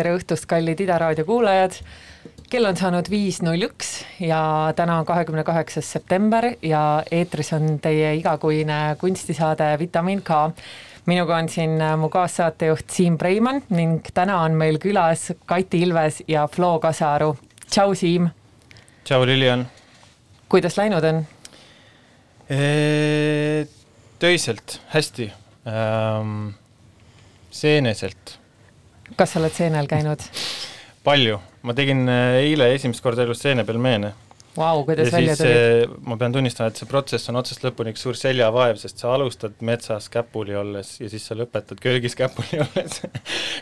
tere õhtust, kallid Ida raadio kuulajad. kell on saanud viis null üks ja täna on kahekümne kaheksas september ja eetris on teie igakuine kunstisaade Vitamin K. minuga on siin mu kaassaatejuht Siim Preimann ning täna on meil külas Kati Ilves ja Flo Kasaru. tšau, Siim. tšau, Lilian. kuidas läinud on? töiselt, hästi ähm,. seeneselt kas sa oled seenel käinud? palju, ma tegin äh, eile esimest korda elus seenepelmeene. Vau, kuidas ja välja tulid? Äh, ma pean tunnistama, et see protsess on otsast lõpuni üks suur seljavaev, sest sa alustad metsas käpuli olles ja siis sa lõpetad köögis käpuli olles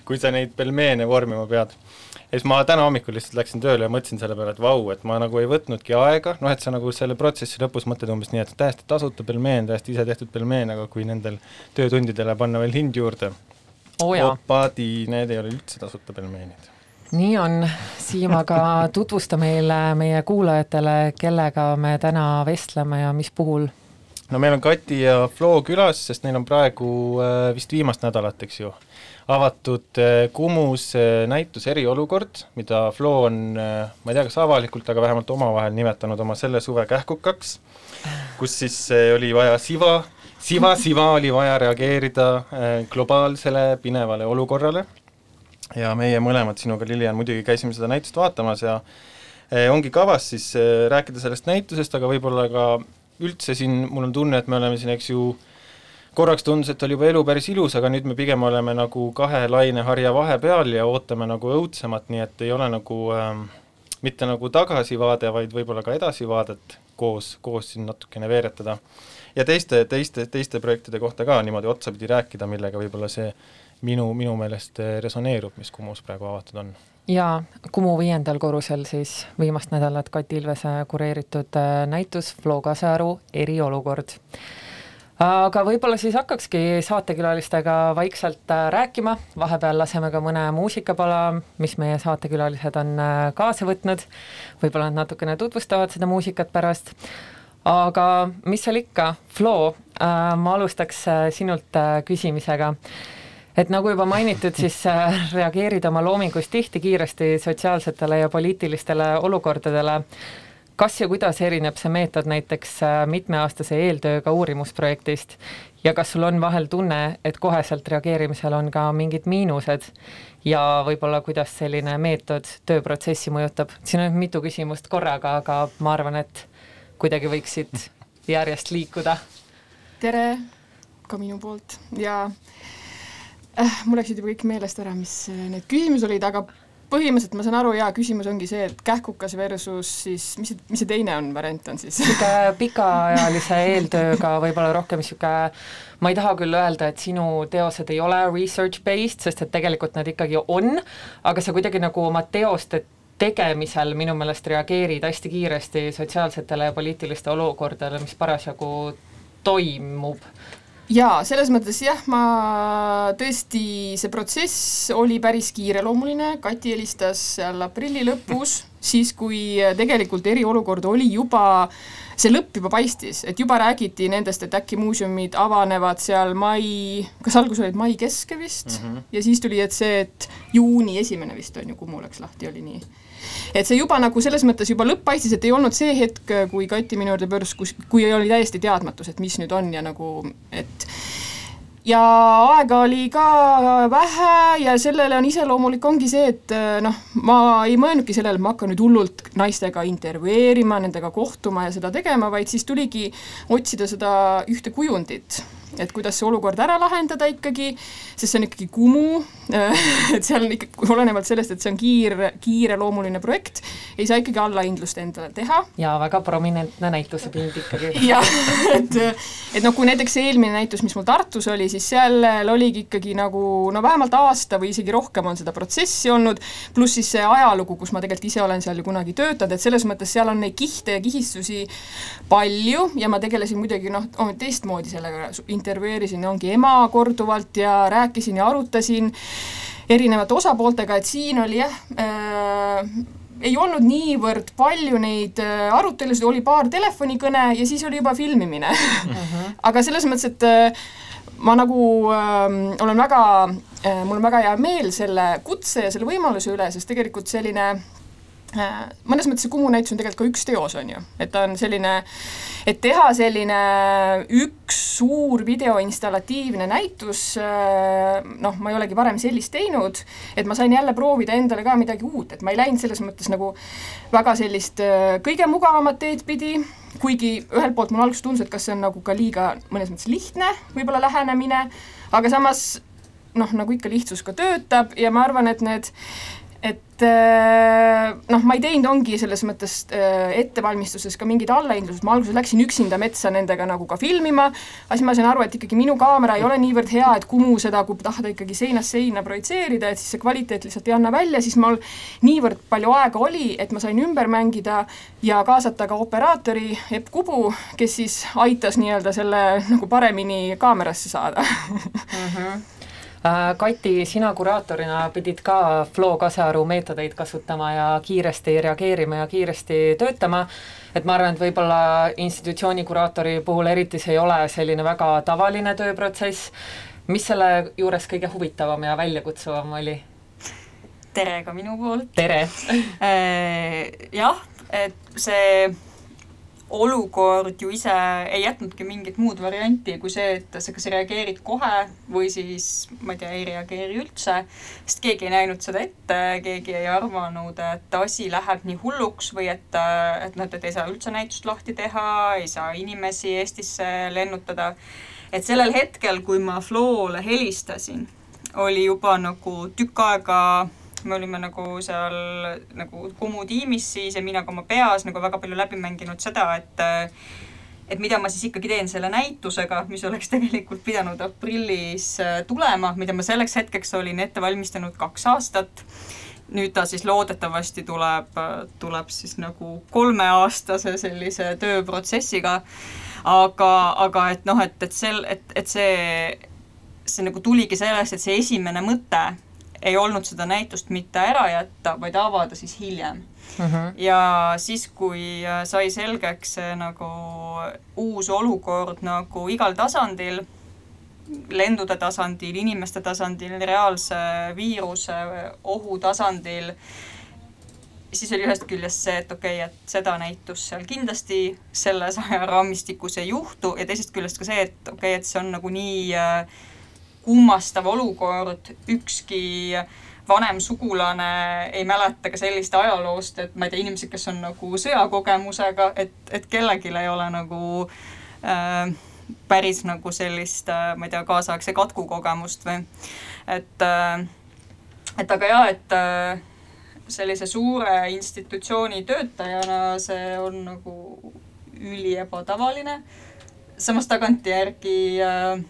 kui sa neid pelmeene vormima pead. ja siis ma täna hommikul lihtsalt läksin tööle ja mõtlesin selle peale, et vau, et ma nagu ei võtnudki aega, noh et sa nagu selle protsessi lõpus mõtled umbes nii, et täiesti tasuta pelmeen, täiesti isetehtud pelmeen, aga kui nendel töötundidele panna veel hind juurde oh opadi, need ei ole üldse tasuta pelmeenid. nii on, Siim, aga tutvusta meile, meie kuulajatele, kellega me täna vestleme ja mis puhul? no meil on Kati ja Flo külas, sest neil on praegu äh, vist viimast nädalat, eks ju, avatud äh, Kumus äh, näitus Eriolukord, mida Flo on, ma ei tea, kas avalikult, aga vähemalt omavahel nimetanud oma selle suve kähkukaks, kus siis oli vaja siva siva-siva oli vaja reageerida äh, globaalsele pinevale olukorrale. Ja meie mõlemad sinuga, Lilian, muidugi käisime seda näitust vaatamas ja äh, ongi kavas siis äh, rääkida sellest näitusest, aga võib-olla ka üldse siin mul on tunne, et me oleme siin, eks ju, korraks tundus, et oli juba elu päris ilus, aga nüüd me pigem oleme nagu kahe laineharja vahepeal ja ootame nagu õudsemat, nii et ei ole nagu ähm, mitte nagu tagasivaade, vaid võib-olla ka edasivaadet koos, koos siin natukene veeretada ja teiste, teiste, teiste projektide kohta ka niimoodi otsapidi rääkida, millega võib-olla see minu, minu meelest resoneerub, mis Kumus praegu avatud on. Jaa, Kumu viiendal korrusel siis viimast nädalat Kati Ilvese kureeritud äh, näitus Flo Kasearu Eriolukord. aga võib-olla siis hakkakski saatekülalistega vaikselt äh, rääkima, vahepeal laseme ka mõne muusikapala, mis meie saatekülalised on kaasa võtnud, võib-olla nad natukene tutvustavad seda muusikat pärast aga mis seal ikka, Flo äh,, ma alustaks äh, sinult äh, küsimisega. et nagu juba mainitud, siis reageerid oma loomingus tihti kiiresti sotsiaalsetele ja poliitilistele olukordadele. kas ja kuidas erineb see meetod näiteks mitmeaastase eeltööga uurimusprojektist ja kas sul on vahel tunne, et koheselt reageerimisel on ka mingid miinused ja võib-olla, kuidas selline meetod tööprotsessi mõjutab? siin on mitu küsimust korraga, aga ma arvan, et kuidagi võiksid järjest liikuda. tere ka minu poolt ja äh, mul läksid juba kõik meelest ära, mis need küsimused olid, aga põhimõtteliselt ma saan aru, jaa, küsimus ongi see, et kähkukas versus siis, mis see, mis see teine on, variant on siis? niisugune pikaajalise eeltööga võib-olla rohkem niisugune, ma ei taha küll öelda, et sinu teosed ei ole research based, sest et tegelikult nad ikkagi on, aga sa kuidagi nagu oma teoste tegemisel minu meelest reageerid hästi kiiresti sotsiaalsetele ja poliitiliste olukordadele, mis parasjagu toimub. Jaa, selles mõttes jah, ma tõesti, see protsess oli päris kiireloomuline, Kati helistas seal aprilli lõpus, siis kui tegelikult eriolukord oli juba, see lõpp juba paistis, et juba räägiti nendest, et äkki muuseumid avanevad seal mai, kas alguses olid mai keske vist? Mm, -hmm. ja siis tuli, et see, et juuni esimene vist on ju, Kumu läks lahti, oli nii et see juba nagu selles mõttes juba lõpp paistis, et ei olnud see hetk, kui Kati minu juurde pöördus, kus, kui oli täiesti teadmatus, et mis nüüd on ja nagu, et ja aega oli ka vähe ja sellele on iseloomulik, ongi see, et noh, ma ei mõelnudki sellele, et ma hakkan nüüd hullult naistega intervjueerima, nendega kohtuma ja seda tegema, vaid siis tuligi otsida seda ühte kujundit et kuidas see olukord ära lahendada ikkagi, sest see on ikkagi Kumu, et seal on ikka, olenevalt sellest, et see on kiire, kiireloomuline projekt, ei saa ikkagi allahindlust endale teha. ja väga prominentne näitusepind ikkagi. jah, et, et noh, kui näiteks eelmine näitus, mis mul Tartus oli, siis seal oligi ikkagi nagu no vähemalt aasta või isegi rohkem on seda protsessi olnud, pluss siis see ajalugu, kus ma tegelikult ise olen seal ju kunagi töötanud, et selles mõttes seal on neid kihte ja kihistusi palju ja ma tegelesin muidugi noh, teistmoodi sellega intervjueerisin, ongi ema korduvalt ja rääkisin ja arutasin erinevate osapooltega, et siin oli jah äh,, ei olnud niivõrd palju neid äh, arutelusid, oli paar telefonikõne ja siis oli juba filmimine uh. -huh. aga selles mõttes, et äh, ma nagu äh, olen väga äh, mul on väga hea meel selle kutse ja selle võimaluse üle, sest tegelikult selline Äh, mõnes mõttes see Kumu näitus on tegelikult ka üks teos, on ju, et ta on selline, et teha selline üks suur videoinstallatiivne näitus, äh, noh, ma ei olegi varem sellist teinud, et ma sain jälle proovida endale ka midagi uut, et ma ei läinud selles mõttes nagu väga sellist äh, kõige mugavamat teed pidi, kuigi ühelt poolt mulle alguses tundus, et kas see on nagu ka liiga mõnes mõttes lihtne võib-olla lähenemine, aga samas noh, nagu ikka lihtsus ka töötab ja ma arvan, et need et äh, noh, ma ei teinud, ongi selles mõttes äh, ettevalmistuses ka mingit allahindlust, ma alguses läksin üksinda metsa nendega nagu ka filmima, aga siis ma sain aru, et ikkagi minu kaamera ei ole niivõrd hea, et Kumu seda, kui tahta ikkagi seinast seina projitseerida, et siis see kvaliteet lihtsalt ei anna välja, siis mul niivõrd palju aega oli, et ma sain ümber mängida ja kaasata ka operaatori Epp Kubu, kes siis aitas nii-öelda selle nagu paremini kaamerasse saada. Mm. -hmm Kati, sina kuraatorina pidid ka Flo Kasearu meetodeid kasutama ja kiiresti reageerima ja kiiresti töötama, et ma arvan, et võib-olla institutsiooni kuraatori puhul eriti see ei ole selline väga tavaline tööprotsess, mis selle juures kõige huvitavam ja väljakutsuvam oli? tere ka minu poolt! tere äh, jah, et see olukord ju ise ei jätnudki mingit muud varianti kui see, et sa kas reageerid kohe või siis ma ei tea, ei reageeri üldse, sest keegi ei näinud seda ette, keegi ei arvanud, et asi läheb nii hulluks või et, et noh, et ei saa üldse näitust lahti teha, ei saa inimesi Eestisse lennutada. et sellel hetkel, kui ma Floole helistasin, oli juba nagu tükk aega me olime nagu seal nagu Kumu tiimis siis ja mina ka oma peas nagu väga palju läbi mänginud seda, et et mida ma siis ikkagi teen selle näitusega, mis oleks tegelikult pidanud aprillis äh, tulema, mida ma selleks hetkeks olin ette valmistanud kaks aastat. nüüd ta siis loodetavasti tuleb, tuleb siis nagu kolmeaastase sellise tööprotsessiga. aga, aga et noh, et, et sel, et, et see, see nagu tuligi sellest, et see esimene mõte ei olnud seda näitust mitte ära jätta, vaid avada siis hiljem mm. -hmm. ja siis, kui äh, sai selgeks see nagu uus olukord nagu igal tasandil, lendude tasandil, inimeste tasandil, reaalse viiruse ohu tasandil, siis oli ühest küljest see, et okei okay,, et seda näitust seal kindlasti selles ajaraamistikus ei juhtu ja teisest küljest ka see, et okei okay,, et see on nagu nii äh, kummastav olukord, ükski vanem sugulane ei mäleta ka sellist ajaloost, et ma ei tea, inimesed, kes on nagu sõjakogemusega, et, et kellelgi ei ole nagu äh, päris nagu sellist äh,, ma ei tea, kaasaegse katku kogemust või et äh,, et aga jaa, et äh, sellise suure institutsiooni töötajana see on nagu üliebatavaline. samas tagantjärgi äh,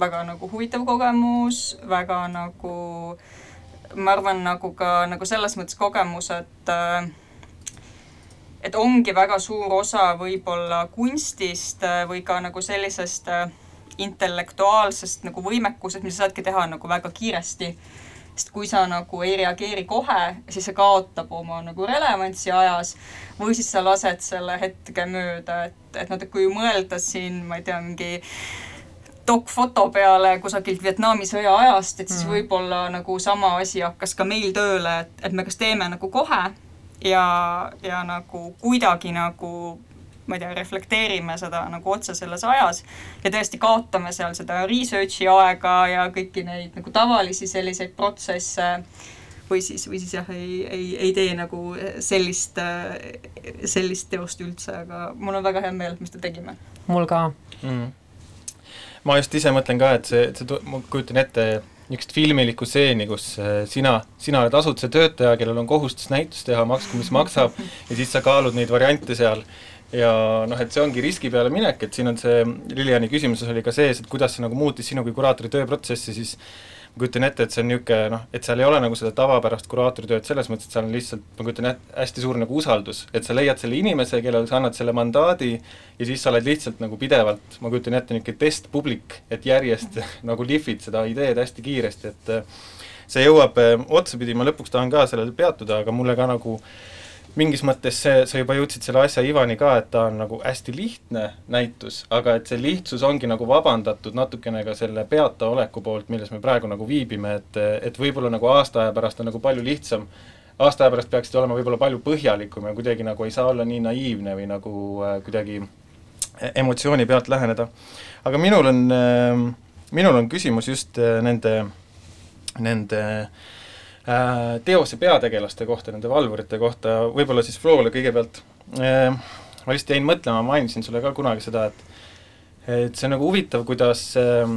väga nagu huvitav kogemus, väga nagu ma arvan, nagu ka nagu selles mõttes kogemus, et äh, et ongi väga suur osa võib-olla kunstist äh, või ka nagu sellisest äh, intellektuaalsest nagu võimekusest, mida sa saadki teha nagu väga kiiresti. sest kui sa nagu ei reageeri kohe, siis see kaotab oma nagu relevantsi ajas või siis sa lased selle hetke mööda, et, et noh, et kui mõelda siin, ma ei tea, mingi dokfoto peale kusagilt Vietnami sõja ajast, et siis mm. võib-olla nagu sama asi hakkas ka meil tööle, et, et me kas teeme nagu kohe ja, ja nagu kuidagi nagu ma ei tea, reflekteerime seda nagu otse selles ajas ja tõesti kaotame seal seda research'i aega ja kõiki neid nagu tavalisi selliseid protsesse või siis, või siis jah, ei, ei, ei tee nagu sellist, sellist teost üldse, aga mul on väga hea meel, et me seda tegime. mul ka mm ma just ise mõtlen ka, et see, see, ma kujutan ette niisugust filmilikku stseeni, kus äh, sina, sina oled asutuse töötaja, kellel on kohustus näitust teha, maksku mis maksab, ja siis sa kaalud neid variante seal. Ja noh, et see ongi riski peale minek, et siin on see, Liliani küsimuses oli ka sees, et kuidas see nagu muutis sinu kui kuraatori tööprotsessi, siis kujutan ette, et see on niisugune noh, et seal ei ole nagu seda tavapärast kuraatoritööd selles mõttes, et seal on lihtsalt, ma kujutan ette, hästi suur nagu usaldus, et sa leiad selle inimese, kellele sa annad selle mandaadi ja siis sa oled lihtsalt nagu pidevalt, ma kujutan ette, niisugune testpublik, et järjest nagu lihvid seda ideed hästi kiiresti, et see jõuab otsapidi, ma lõpuks tahan ka sellele peatuda, aga mulle ka nagu mingis mõttes see, sa juba jõudsid selle asja ivani ka, et ta on nagu hästi lihtne näitus, aga et see lihtsus ongi nagu vabandatud natukene ka selle peataoleku poolt, milles me praegu nagu viibime, et, et võib-olla nagu aasta aja pärast on nagu palju lihtsam, aasta aja pärast peaksid olema võib-olla palju põhjalikum ja kuidagi nagu ei saa olla nii naiivne või nagu äh, kuidagi emotsiooni pealt läheneda. aga minul on äh,, minul on küsimus just äh, nende, nende Äh, teose peategelaste kohta, nende valvurite kohta, võib-olla siis Floole kõigepealt. Äh, ma lihtsalt jäin mõtlema, mainisin sulle ka kunagi seda, et et see on nagu huvitav, kuidas äh,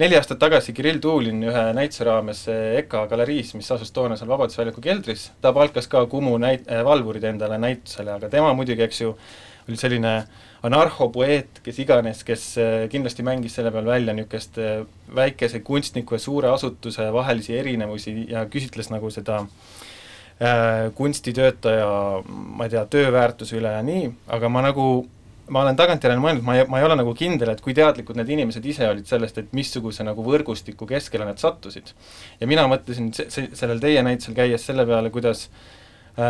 neli aastat tagasi Kirill Tuulin ühe näituse raames EKA galeriis, mis asus toona seal Vabaduse väljaku keldris, ta palkas ka Kumu näit-, valvurid endale näitusele, aga tema muidugi, eks ju, oli selline anarhopoeet, kes iganes, kes äh, kindlasti mängis selle peal välja niisugust äh, väikese kunstniku ja suure asutuse vahelisi erinevusi ja küsitles nagu seda äh, kunstitöötaja, ma ei tea, tööväärtuse üle ja nii, aga ma nagu ma olen tagantjärele mõelnud, ma ei, ma ei ole nagu kindel, et kui teadlikud need inimesed ise olid sellest, et missuguse nagu võrgustiku keskele nad sattusid. ja mina mõtlesin se-, se-, sellel teie näitusel käies selle peale, kuidas äh,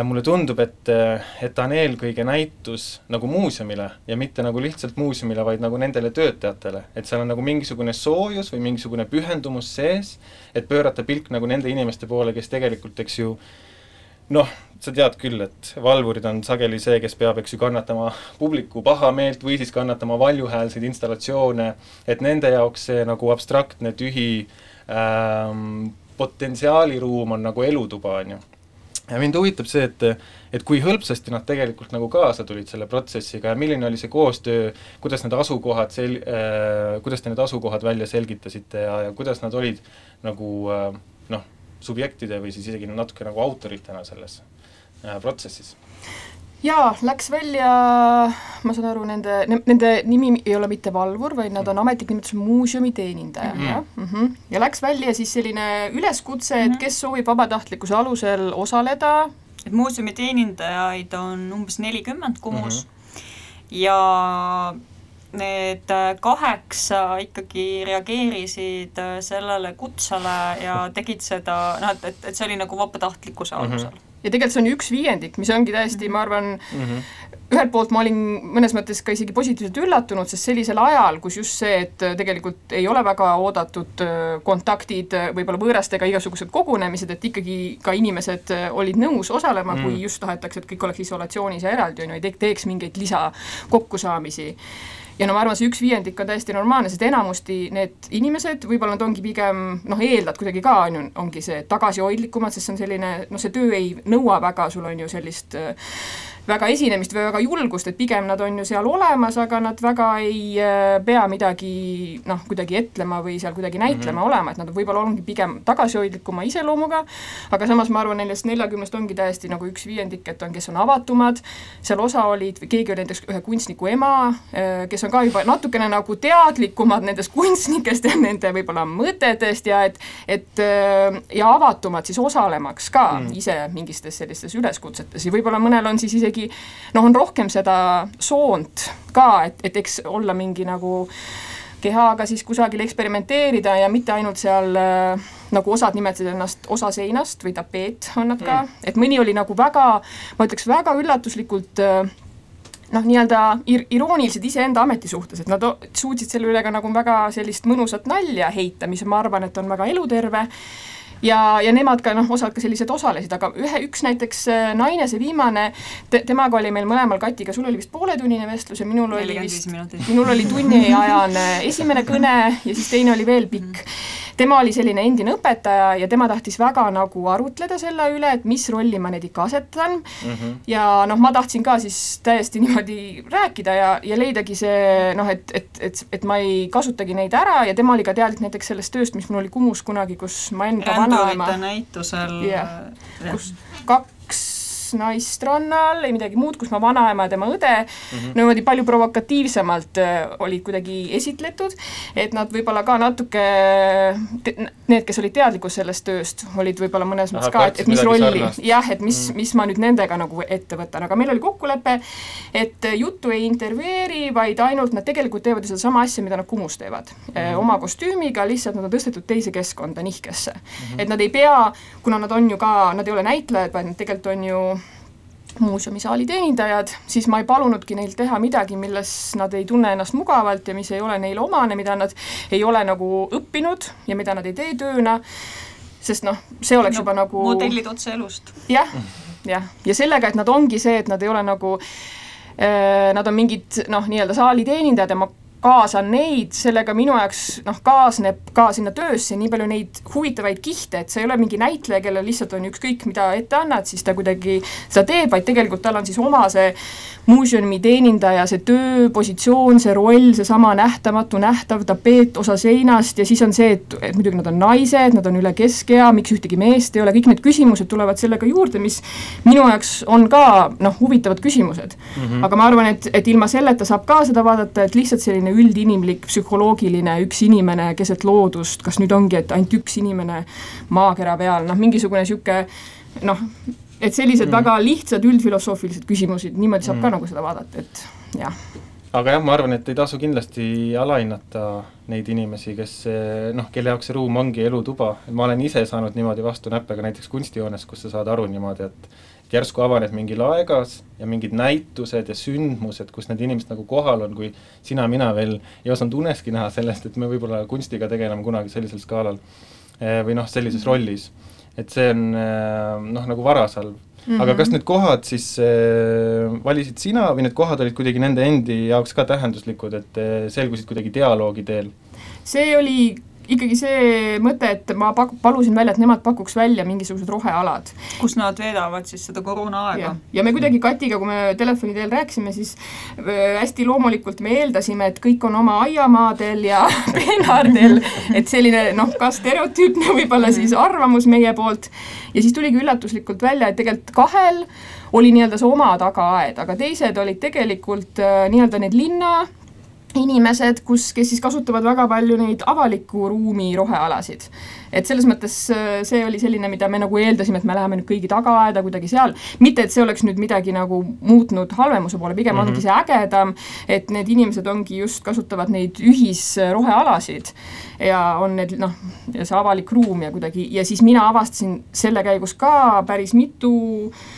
mulle tundub, et, äh, et ta on eelkõige näitus nagu muuseumile ja mitte nagu lihtsalt muuseumile, vaid nagu nendele töötajatele. et seal on nagu mingisugune soojus või mingisugune pühendumus sees, et pöörata pilk nagu nende inimeste poole, kes tegelikult, eks ju, noh, sa tead küll, et valvurid on sageli see, kes peab, eks ju, kannatama publiku pahameelt või siis kannatama valjuhäälseid installatsioone, et nende jaoks see nagu abstraktne tühi ähm, potentsiaaliruum on nagu elutuba, on ju ja mind huvitab see, et et kui hõlpsasti nad tegelikult nagu kaasa tulid selle protsessiga ja milline oli see koostöö, kuidas need asukohad sel- äh,, kuidas te need asukohad välja selgitasite ja, ja kuidas nad olid nagu äh, noh, subjektide või siis isegi natuke nagu autoritena selles äh, protsessis? Jaa, läks välja, ma saan aru, nende, nende nimi ei ole mitte valvur, vaid nad on mm. ametlik nimetus muuseumi teenindaja mm, -hmm. jah mm. -hmm. ja läks välja siis selline üleskutse, et mhm. kes soovib vabatahtlikkuse alusel osaleda. et muuseumi teenindajaid on umbes nelikümmend Kumus mm -hmm. ja need kaheksa ikkagi reageerisid sellele kutsele ja tegid seda, noh, et, et, et see oli nagu vabatahtlikkuse alusel mm. -hmm ja tegelikult see on üks viiendik, mis ongi täiesti, ma arvan mm, -hmm. ühelt poolt ma olin mõnes mõttes ka isegi positiivselt üllatunud, sest sellisel ajal, kus just see, et tegelikult ei ole väga oodatud äh, kontaktid äh, võib-olla võõrastega, igasugused kogunemised, et ikkagi ka inimesed äh, olid nõus osalema mm, -hmm. kui just tahetakse, et kõik oleks isolatsioonis ja eraldi, on ju, ei teeks mingeid lisakokkusaamisi ja no ma arvan, see üks viiendik on täiesti normaalne, sest enamusti need inimesed, võib-olla nad ongi pigem noh, eeldad kuidagi ka on ju, ongi see tagasihoidlikumad, sest see on selline, noh, see töö ei nõua väga, sul on ju sellist väga esinemist või väga julgust, et pigem nad on ju seal olemas, aga nad väga ei äh, pea midagi noh, kuidagi etlema või seal kuidagi näitlema mm -hmm. olema, et nad võib-olla ongi pigem tagasihoidlikuma iseloomuga, aga samas ma arvan, nendest neljakümnest ongi täiesti nagu üks viiendik, et on, kes on avatumad, seal osa olid, keegi oli näiteks ühe kunstniku ema, äh, kes on ka juba natukene nagu teadlikumad nendest kunstnikest ja nende võib-olla mõtetest ja et, et äh, ja avatumad siis osalemaks ka mm. ise mingistes sellistes üleskutsetes ja võib-olla mõnel on siis isegi isegi noh, on rohkem seda soont ka, et, et eks olla mingi nagu kehaga siis kusagil eksperimenteerida ja mitte ainult seal äh, nagu osad nimetasid ennast osa seinast või tapeet on nad ka mm., et mõni oli nagu väga, ma ütleks väga üllatuslikult äh, noh, nii-öelda ir-, iroonilised iseenda ameti suhtes, et nad suutsid selle üle ka nagu väga sellist mõnusat nalja heita, mis ma arvan, et on väga eluterve ja, ja nemad ka noh, osad ka sellised osalesid, aga ühe, üks näiteks äh, naine, see viimane te,, temaga oli meil mõlemal Katiga, sul oli vist pooletunnine vestlus ja minul oli vist, minul oli tunniajane esimene kõne ja siis teine oli veel pikk. Mm tema oli selline endine õpetaja ja tema tahtis väga nagu arutleda selle üle, et mis rolli ma neid ikka asetan mm. -hmm. ja noh, ma tahtsin ka siis täiesti niimoodi rääkida ja, ja leidagi see noh, et, et, et, et ma ei kasutagi neid ära ja tema oli ka teadlik näiteks sellest tööst, mis mul oli Kumus kunagi, kus ma enda vanaema näitusel yeah, kus kaks naist rannal, ei midagi muud, kus ma vanaema ja tema õde mm -hmm. niimoodi palju provokatiivsemalt äh, olid kuidagi esitletud, et nad võib-olla ka natuke, need, kes olid teadlikud sellest tööst, olid võib-olla mõnes mõttes ka, et, et mis rolli, jah, et mis mm, -hmm. mis ma nüüd nendega nagu ette võtan, aga meil oli kokkulepe, et juttu ei intervjueeri, vaid ainult nad tegelikult teevad sedasama asja, mida nad Kumus teevad mm. -hmm. oma kostüümiga, lihtsalt nad on tõstetud teise keskkonda, nihkesse mm. -hmm. et nad ei pea, kuna nad on ju ka, nad ei ole näitlejad, vaid nad tegelikult on ju muuseumisaali teenindajad, siis ma ei palunudki neil teha midagi, milles nad ei tunne ennast mugavalt ja mis ei ole neile omane, mida nad ei ole nagu õppinud ja mida nad ei tee tööna, sest noh, see oleks no, juba nagu modellid otse elust. jah, jah, ja sellega, et nad ongi see, et nad ei ole nagu äh, Nad on mingid noh, nii-öelda saali teenindajad ja ma kaasan neid, sellega minu jaoks noh, kaasneb ka sinna töösse nii palju neid huvitavaid kihte, et sa ei ole mingi näitleja, kellel lihtsalt on ükskõik, mida ette annad, siis ta kuidagi seda teeb, vaid tegelikult tal on siis oma see muuseumi teenindaja, see töö, positsioon, see roll, seesama nähtamatu, nähtav tapeet osa seinast ja siis on see, et, et muidugi nad on naised, nad on üle keskea, miks ühtegi meest ei ole, kõik need küsimused tulevad sellega juurde, mis minu jaoks on ka noh, huvitavad küsimused mm. -hmm. aga ma arvan, et, et ilma selleta saab ka seda vaadata, et lihtsalt selline selline üldinimlik, psühholoogiline üks inimene keset loodust, kas nüüd ongi, et ainult üks inimene maakera peal, noh, mingisugune niisugune noh, et sellised mm. väga lihtsad üldfilosoofilised küsimused, niimoodi saab mm. ka nagu seda vaadata, et jah aga jah, ma arvan, et ei tasu kindlasti alahinnata neid inimesi, kes noh, kelle jaoks see ruum ongi elutuba, ma olen ise saanud niimoodi vastu näppe ka näiteks kunstijoones, kus sa saad aru niimoodi, et järsku avaneb mingi laegas ja mingid näitused ja sündmused, kus need inimesed nagu kohal on, kui sina, mina veel ei osanud uneski näha sellest, et me võib-olla kunstiga tegeleme kunagi sellisel skaalal eh, või noh, sellises rollis. et see on eh, noh, nagu varasalv mm. -hmm. aga kas need kohad siis äh, valisid sina või need kohad olid kuidagi nende endi jaoks ka tähenduslikud, et äh, selgusid kuidagi dialoogi teel? see oli ikkagi see mõte, et ma pak-, palusin välja, et nemad pakuks välja mingisugused rohealad. kus nad veedavad siis seda koroonaaega. ja me kuidagi Katiga, kui me telefoni teel rääkisime, siis äh, hästi loomulikult me eeldasime, et kõik on oma aiamaadel ja peenardel, et selline noh, ka stereotüüpne võib-olla siis arvamus meie poolt, ja siis tuligi üllatuslikult välja, et tegelikult kahel oli nii-öelda see oma tagaaed, aga teised olid tegelikult äh, nii-öelda need linna inimesed, kus, kes siis kasutavad väga palju neid avaliku ruumi rohealasid. Et selles mõttes äh, see oli selline, mida me nagu eeldasime, et me läheme nüüd kõigi tagaaeda kuidagi seal, mitte et see oleks nüüd midagi nagu muutnud halvemuse poole, pigem mm -hmm. ongi see ägedam, et need inimesed ongi just, kasutavad neid ühisrohealasid ja on need noh, see avalik ruum ja kuidagi, ja siis mina avastasin selle käigus ka päris mitu,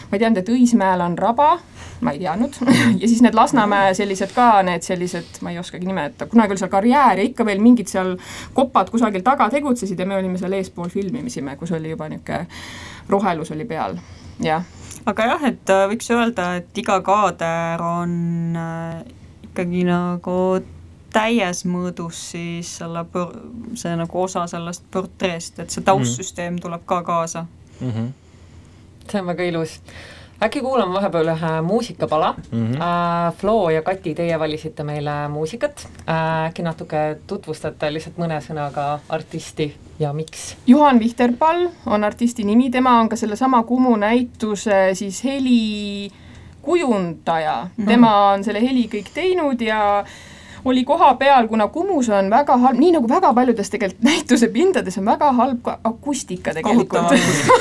ma ei teadnud, et Õismäel on raba, ma ei teadnud. Ja siis need Lasnamäe sellised ka, need sellised, ma ei oskagi nimetada, kunagi oli seal karjäär ja ikka veel mingid seal kopad kusagil taga tegutsesid ja me olime seal eespool filmimisime, kus oli juba niisugune rohelus oli peal, jah. aga jah, et äh, võiks öelda, et iga kaader on äh, ikkagi nagu täies mõõdus siis selle, see nagu osa sellest portreest, et see taustsüsteem tuleb ka kaasa mm. -hmm. see on väga ilus äkki kuulame vahepeal ühe muusikapala mm. -hmm. Äh, Flo ja Kati, teie valisite meile muusikat äh,. äkki natuke tutvustate lihtsalt mõne sõnaga artisti ja miks? Juhan Vihterpall on artisti nimi, tema on ka sellesama Kumu näituse siis helikujundaja mm, -hmm. tema on selle heli kõik teinud ja äh, oli koha peal, kuna Kumus on väga halb, nii nagu väga paljudes tegelikult näituse pindades on väga halb ka akustika tegelikult.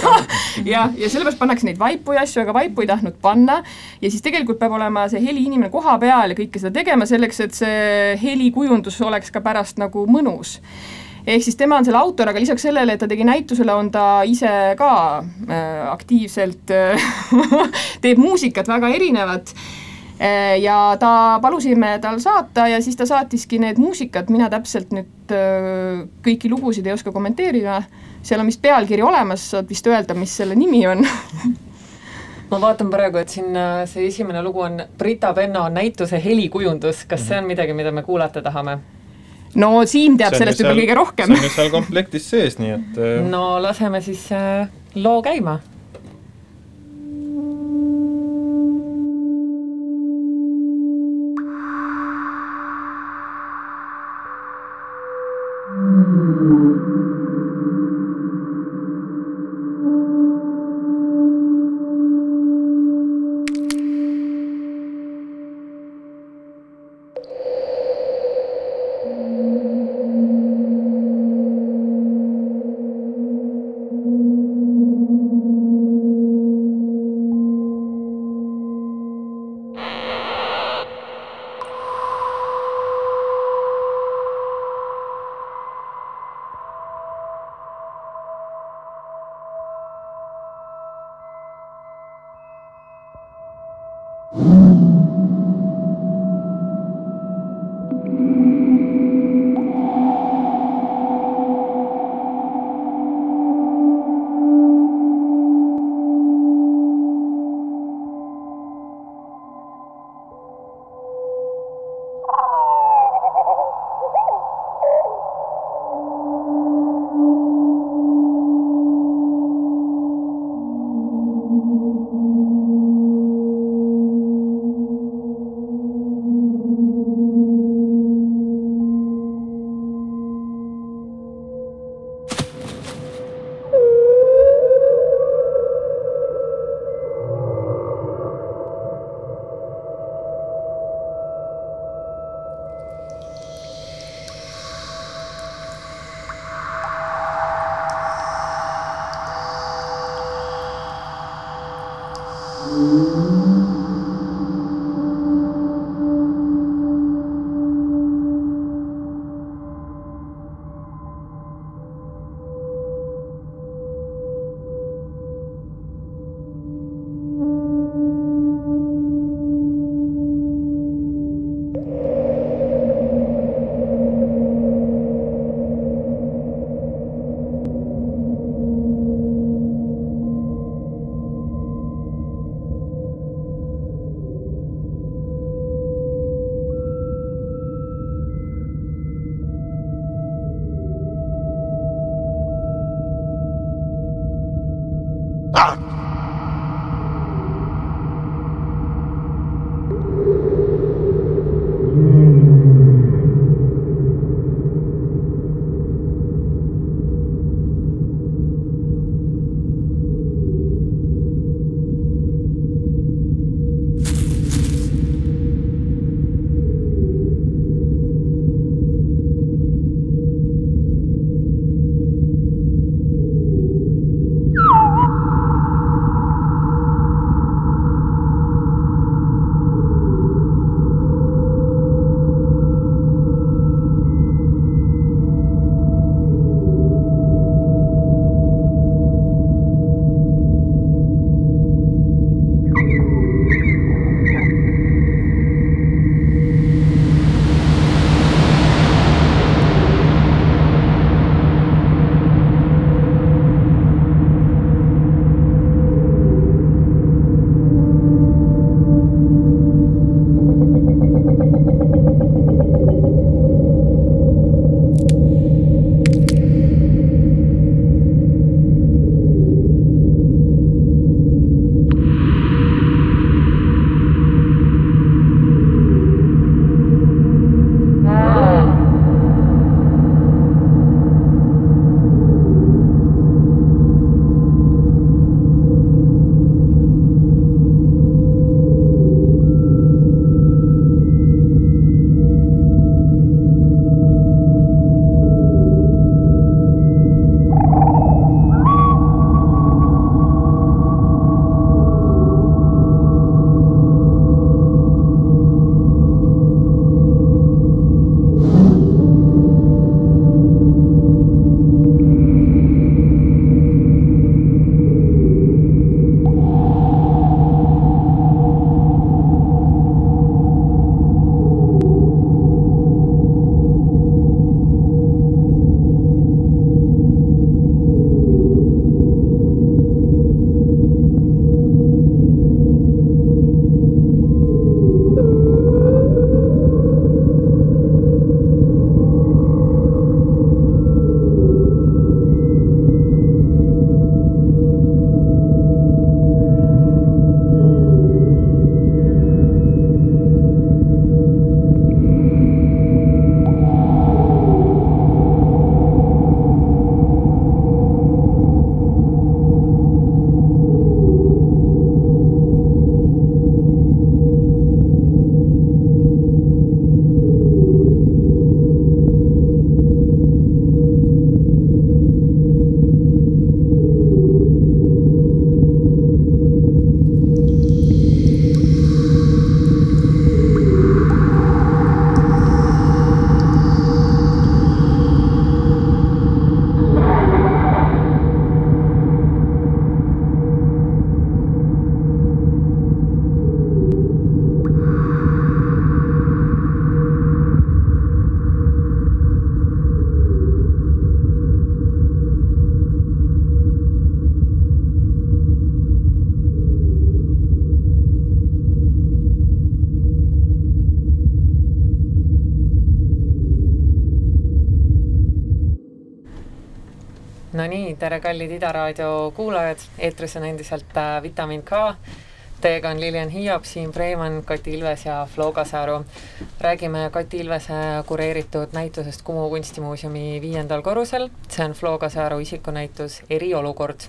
jah, ja sellepärast pannakse neid vaipu ja asju, aga vaipu ei tahtnud panna. Ja siis tegelikult peab olema see heliinimene koha peal ja kõike seda tegema selleks, et see helikujundus oleks ka pärast nagu mõnus. Ehk siis tema on selle autor, aga lisaks sellele, et ta tegi näitusele, on ta ise ka äh, aktiivselt äh, teeb muusikat väga erinevat ja ta, palusime tal saata ja siis ta saatiski need muusikad, mina täpselt nüüd äh, kõiki lugusid ei oska kommenteerida, seal on vist pealkiri olemas, saad vist öelda, mis selle nimi on ma vaatan praegu, et siin äh, see esimene lugu on Brita Penno näituse helikujundus, kas see on midagi, mida me kuulata tahame? no Siim teab sellest juba kõige rohkem. see on ju seal komplektis sees, nii et no laseme siis loo käima kallid Ida raadio kuulajad, eetris on endiselt äh, Vitamin K. Teiega on Lilian Hiiop, Siim Preimann, Kati Ilves ja Flo Kasaru. räägime Kati Ilvese kureeritud näitusest Kumu kunstimuuseumi viiendal korrusel. see on Flo Kasaru isikunäitus Eriolukord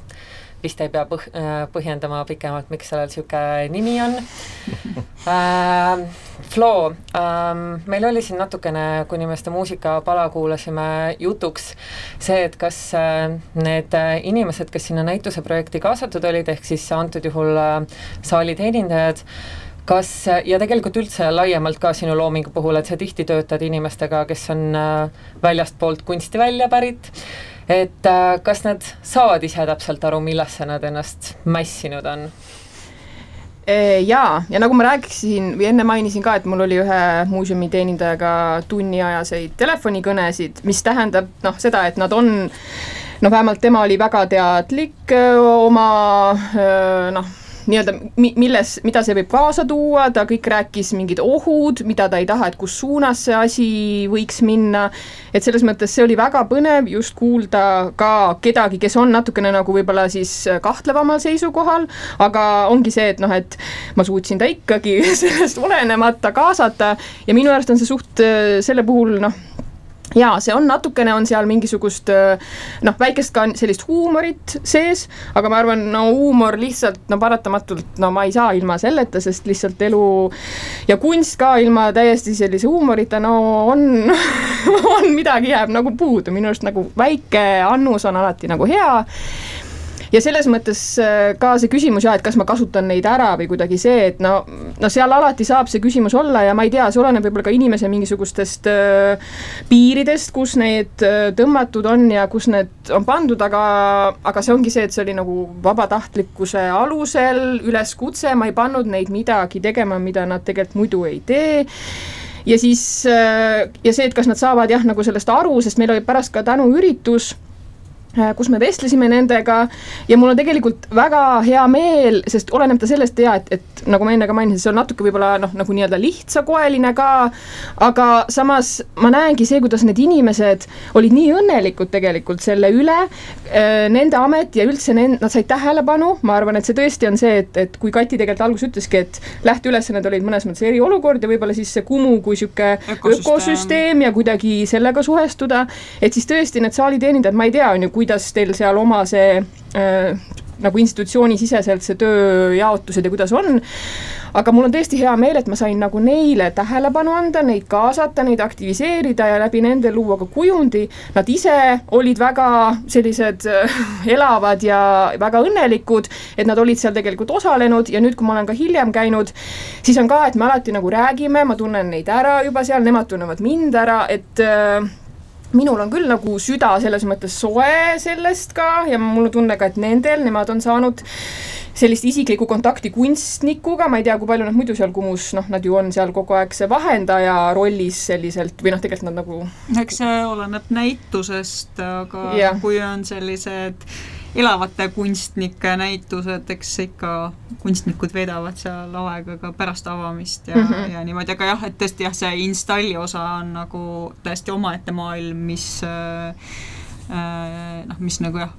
vist ei pea põh-, äh, põhjendama pikemalt, miks sellel niisugune nimi on äh,. Flo ähm,, meil oli siin natukene, kuni me seda muusikapala kuulasime, jutuks see, et kas äh, need äh, inimesed, kes sinna näituse projekti kaasatud olid, ehk siis antud juhul äh, saali teenindajad, kas, ja tegelikult üldse laiemalt ka sinu loomingu puhul, et sa tihti töötad inimestega, kes on äh, väljastpoolt kunsti välja pärit, et äh, kas nad saavad ise täpselt aru, millesse nad ennast mässinud on? Jaa, ja nagu ma rääkisin või enne mainisin ka, et mul oli ühe muuseumi teenindajaga tunniajaseid telefonikõnesid, mis tähendab noh, seda, et nad on noh, vähemalt tema oli väga teadlik öö, oma öö, noh nii-öelda mi-, milles, mida see võib kaasa tuua, ta kõik rääkis mingid ohud, mida ta ei taha, et kus suunas see asi võiks minna, et selles mõttes see oli väga põnev just kuulda ka kedagi, kes on natukene nagu võib-olla siis kahtlevamal seisukohal, aga ongi see, et noh, et ma suutsin ta ikkagi sellest olenemata kaasata. Ja minu arust on see suht selle puhul noh, jaa, see on natukene, on seal mingisugust noh, väikest ka sellist huumorit sees, aga ma arvan, no huumor lihtsalt no paratamatult, no ma ei saa ilma selleta, sest lihtsalt elu ja kunst ka ilma täiesti sellise huumorita, no on on midagi jääb nagu puudu, minu arust nagu väike annus on alati nagu hea ja selles mõttes äh, ka see küsimus jah, et kas ma kasutan neid ära või kuidagi see, et no, no seal alati saab see küsimus olla ja ma ei tea, see oleneb võib-olla ka inimese mingisugustest äh, piiridest, kus need äh, tõmmatud on ja kus need on pandud, aga, aga see ongi see, et see oli nagu vabatahtlikkuse alusel üleskutse, ma ei pannud neid midagi tegema, mida nad tegelikult muidu ei tee. Ja siis, äh, ja see, et kas nad saavad jah, nagu sellest aru, sest meil oli pärast ka tänuüritus kus me vestlesime nendega. Ja mul on tegelikult väga hea meel, sest oleneb ta sellest ja et, et nagu ma enne ka mainisin, see on natuke võib-olla noh, nagu nii-öelda lihtsakoeline ka, aga samas ma näengi see, kuidas need inimesed olid nii õnnelikud tegelikult selle üle, äh, nende amet ja üldse nend-, nad said tähelepanu, ma arvan, et see tõesti on see, et, et kui Kati tegelikult alguses ütleski, et lähteülesanded olid mõnes mõttes eriolukord ja võib-olla siis see Kumu kui niisugune ökosüsteem. ökosüsteem ja kuidagi sellega suhestuda, et siis tõesti need saaliteenindajad, ma ei tea, on ju, kuidas teil seal oma see äh, nagu institutsioonisiseselt see tööjaotused ja kuidas on, aga mul on tõesti hea meel, et ma sain nagu neile tähelepanu anda, neid kaasata, neid aktiviseerida ja läbi nende luua ka kujundi, nad ise olid väga sellised äh, elavad ja väga õnnelikud, et nad olid seal tegelikult osalenud. Ja nüüd, kui ma olen ka hiljem käinud, siis on ka, et me alati nagu räägime, ma tunnen neid ära juba seal, nemad tunnevad mind ära, et äh, minul on küll nagu süda selles mõttes soe sellest ka ja mul on tunne ka, et nendel, nemad on saanud sellist isiklikku kontakti kunstnikuga, ma ei tea, kui palju nad muidu seal Kumus, noh, nad ju on seal kogu aeg see vahendaja rollis selliselt või noh, tegelikult nad nagu eks see oleneb näitusest, aga ja. kui on sellised elavate kunstnike näitused, eks ikka kunstnikud veedavad seal aega ka pärast avamist ja mm, -hmm. ja niimoodi, aga jah, et tõesti jah, see installi osa on nagu täiesti omaette maailm, mis äh, äh, noh, mis nagu jah,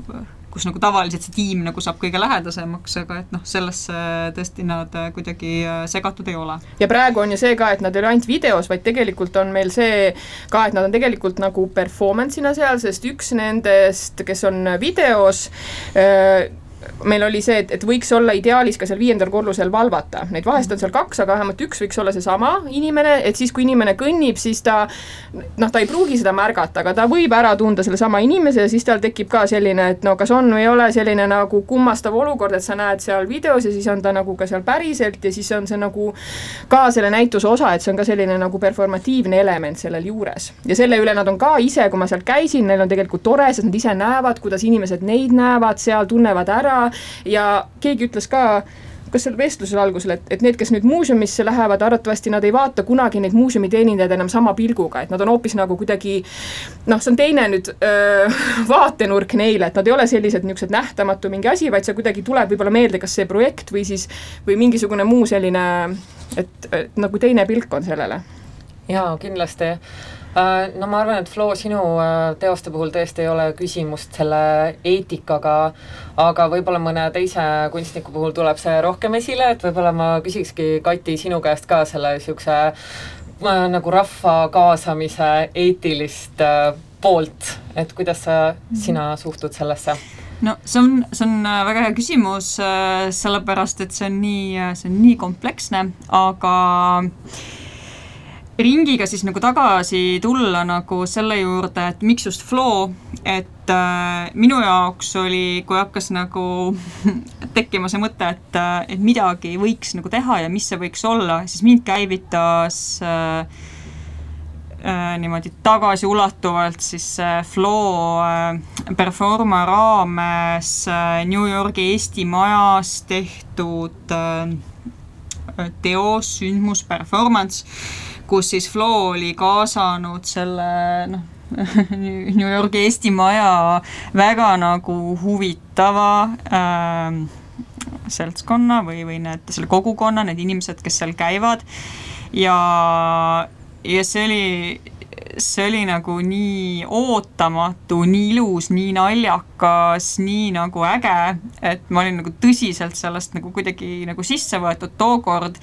kus nagu tavaliselt see tiim nagu saab kõige lähedasemaks, aga et noh, sellesse tõesti nad äh, kuidagi äh, segatud ei ole. ja praegu on ju see ka, et nad ei ole ainult videos, vaid tegelikult on meil see ka, et nad on tegelikult nagu performance'ina seal, sest üks nendest, kes on videos äh,, meil oli see, et, et võiks olla ideaalis ka seal viiendal korrusel valvata, neid vahest on seal kaks, aga vähemalt üks võiks olla seesama inimene, et siis, kui inimene kõnnib, siis ta noh, ta ei pruugi seda märgata, aga ta võib ära tunda sellesama inimese ja siis tal tekib ka selline, et no kas on või ei ole selline nagu kummastav olukord, et sa näed seal videos ja siis on ta nagu ka seal päriselt ja siis on see nagu ka selle näituse osa, et see on ka selline nagu performatiivne element sellel juures. ja selle üle nad on ka ise, kui ma seal käisin, neil on tegelikult tore, sest nad ise näevad, kuidas inimesed neid näevad seal, tunnevad ära, ära ja keegi ütles ka, kas seal vestlusel algusel, et, et need, kes nüüd muuseumisse lähevad, arvatavasti nad ei vaata kunagi neid muuseumi teenindajaid enam sama pilguga, et nad on hoopis nagu kuidagi noh, see on teine nüüd öö, vaatenurk neile, et nad ei ole sellised niisugused nähtamatu mingi asi, vaid see kuidagi tuleb võib-olla meelde, kas see projekt või siis, või mingisugune muu selline, et, et nagu teine pilk on sellele. jaa, kindlasti no ma arvan, et Flo, sinu äh, teoste puhul tõesti ei ole küsimust selle eetikaga, aga võib-olla mõne teise kunstniku puhul tuleb see rohkem esile, et võib-olla ma küsikski, Kati, sinu käest ka selle niisuguse äh, nagu rahva kaasamise eetilist poolt, et kuidas sa, sina suhtud sellesse? no see on, see on väga hea küsimus, sellepärast et see on nii, see on nii kompleksne, aga äh, ringiga siis nagu tagasi tulla nagu selle juurde, et miks just flow, et äh, minu jaoks oli, kui hakkas nagu tekkima see mõte, et, äh, et midagi võiks nagu teha ja mis see võiks olla, siis mind käivitas äh, äh, niimoodi tagasiulatuvalt siis äh, flow äh, performa raames äh, New Yorgi Eesti Majas tehtud äh, teos, sündmus, performance kus siis Flo oli kaasanud selle noh, New Yorgi Eesti Maja väga nagu huvitava äh, seltskonna või, või need, selle kogukonna, need inimesed, kes seal käivad. Ja, ja see oli, see oli nagu nii ootamatu, nii ilus, nii naljakas, nii nagu äge, et ma olin nagu tõsiselt sellest nagu kuidagi nagu sisse võetud tookord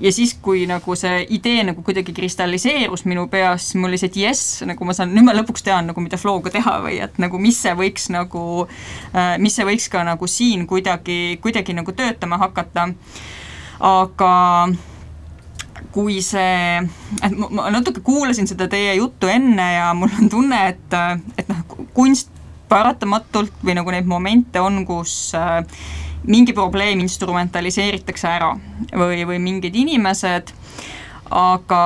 ja siis, kui nagu see idee nagu kuidagi kristalliseerus minu peas, mul oli see, et jess, nagu ma saan, nüüd ma lõpuks tean nagu, mida flow'ga teha või et nagu mis see võiks nagu, äh, mis see võiks ka nagu siin kuidagi, kuidagi nagu töötama hakata. aga kui see, et ma natuke kuulasin seda teie juttu enne ja mul on tunne, et, et noh, kunst paratamatult või nagu neid momente on, kus äh, mingi probleem instrumentaliseeritakse ära või, või mingid inimesed, aga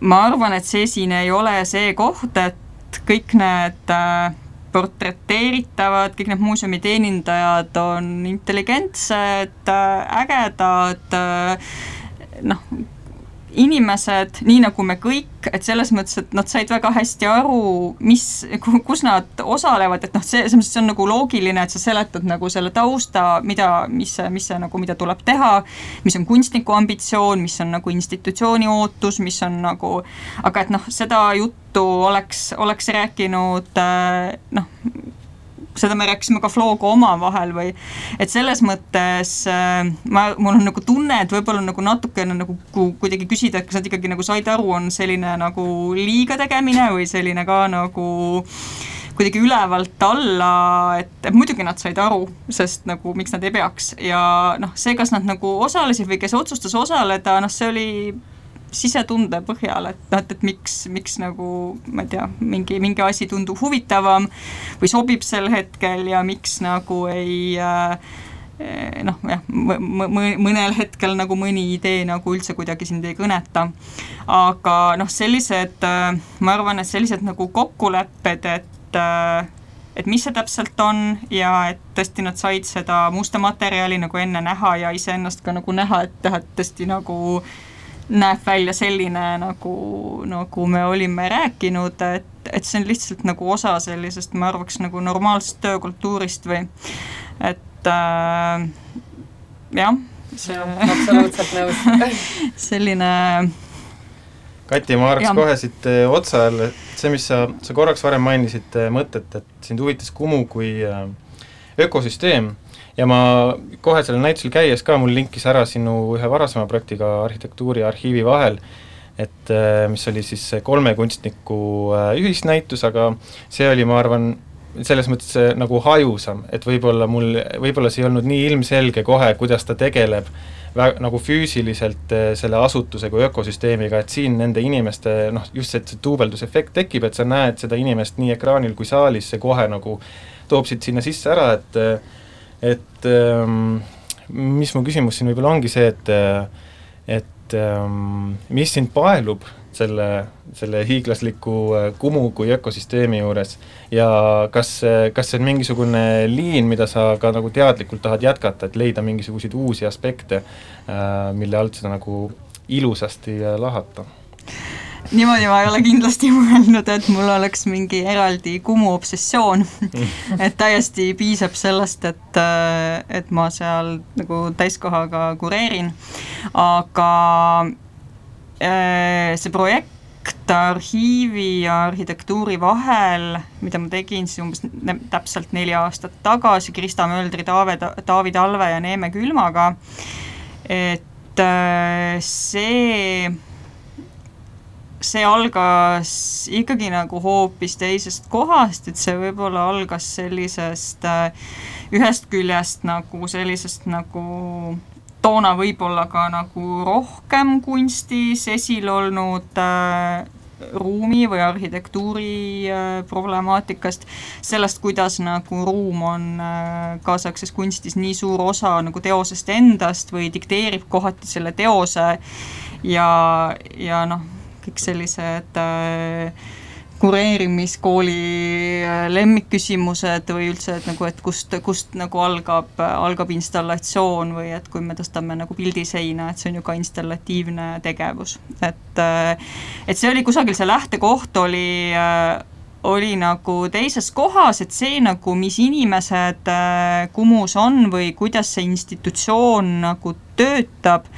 ma arvan, et see siin ei ole see koht, et kõik need äh, portreteeritavad, kõik need muuseumi teenindajad on intelligentsed, äh, ägedad, äh, noh, inimesed, nii nagu me kõik, et selles mõttes, et nad said väga hästi aru, mis, kus nad osalevad, et noh, see, selles mõttes see on nagu loogiline, et sa seletad nagu selle tausta, mida, mis mis see nagu, mida tuleb teha, mis on kunstniku ambitsioon, mis on nagu institutsiooni ootus, mis on nagu, aga et noh, seda juttu oleks, oleks rääkinud noh, seda me rääkisime ka Floga omavahel või et selles mõttes äh, ma, mul on nagu tunne, et võib-olla nagu natukene nagu kuidagi küsida, et kas nad ikkagi nagu said aru, on selline nagu liiga tegemine või selline ka nagu kuidagi ülevalt alla, et, muidugi nad said aru, sest nagu miks nad ei peaks. Ja noh, see, kas nad nagu osalesid või kes otsustas osaleda, noh, see oli sisetunde põhjal, et noh, et, et miks, miks nagu ma ei tea, mingi, mingi asi tundub huvitavam või sobib sel hetkel ja miks nagu ei äh, noh, jah, mõnel hetkel nagu mõni idee nagu üldse kuidagi sind ei kõneta. aga noh, sellised, äh, ma arvan, et sellised nagu kokkulepped, et äh, et mis see täpselt on ja et tõesti nad said seda musta materjali nagu enne näha ja iseennast ka nagu näha, et et tõesti nagu äh, näeb välja selline, nagu, nagu me olime rääkinud, et, et see on lihtsalt nagu osa sellisest, ma arvaks, nagu normaalsest töökultuurist või et äh, jah, see absoluutselt nõus. Selline Kati, ma haaraks kohe siit äh, otsa jälle, see, mis sa, sa korraks varem mainisid äh, mõtet, et sind huvitas Kumu kui äh, ökosüsteem ja ma kohe sellel näitusel käies ka, mul linkis ära sinu ühe varasema projektiga arhitektuuri ja arhiivi vahel, et äh, mis oli siis kolme kunstniku äh, ühisnäitus, aga see oli, ma arvan, selles mõttes äh, nagu hajusam, et võib-olla mul, võib-olla see ei olnud nii ilmselge kohe, kuidas ta tegeleb vä-, nagu füüsiliselt selle asutuse kui ökosüsteemiga, et siin nende inimeste noh, just see, et see duubeldusefekt tekib, et sa näed seda inimest nii ekraanil kui saalis, see kohe nagu toob sind sinna sisse ära, et et ähm, mis mu küsimus siin võib-olla ongi see, et et ähm, mis sind paelub selle, selle hiiglasliku äh, Kumu kui ökosüsteemi juures ja kas, kas see on mingisugune liin, mida sa ka nagu teadlikult tahad jätkata, et leida mingisuguseid uusi aspekte, mille alt seda nagu ilusasti lahata? Niimoodi ma ei ole kindlasti mõelnud, et mul oleks mingi eraldi Kumu obsessioon. Et täiesti piisab sellest, et, et ma seal nagu täiskohaga kureerin, aga äh, see projekt arhiivi ja arhitektuuri vahel, mida ma tegin siis umbes täpselt neli aastat tagasi Krista Möldri, Taave, Taavi Talve ja Neeme Külmaga, et äh, see, see algas ikkagi nagu hoopis teisest kohast, et see võib-olla algas sellisest äh, ühest küljest nagu sellisest nagu toona võib-olla ka nagu rohkem kunstis esil olnud äh, ruumi või arhitektuuri äh, problemaatikast, sellest, kuidas nagu ruum on äh, kaasaegses kunstis nii suur osa nagu teosest endast või dikteerib kohati selle teose ja, ja noh, kõik sellised äh, kureerimiskooli äh, lemmikküsimused või üldse, et nagu, et kust, kust nagu algab, algab installatsioon või et kui me tõstame nagu pildi seina, et see on ju ka installatiivne tegevus, et äh, et see oli kusagil, see lähtekoht oli äh, oli nagu teises kohas, et see nagu, mis inimesed Kumus on või kuidas see institutsioon nagu töötab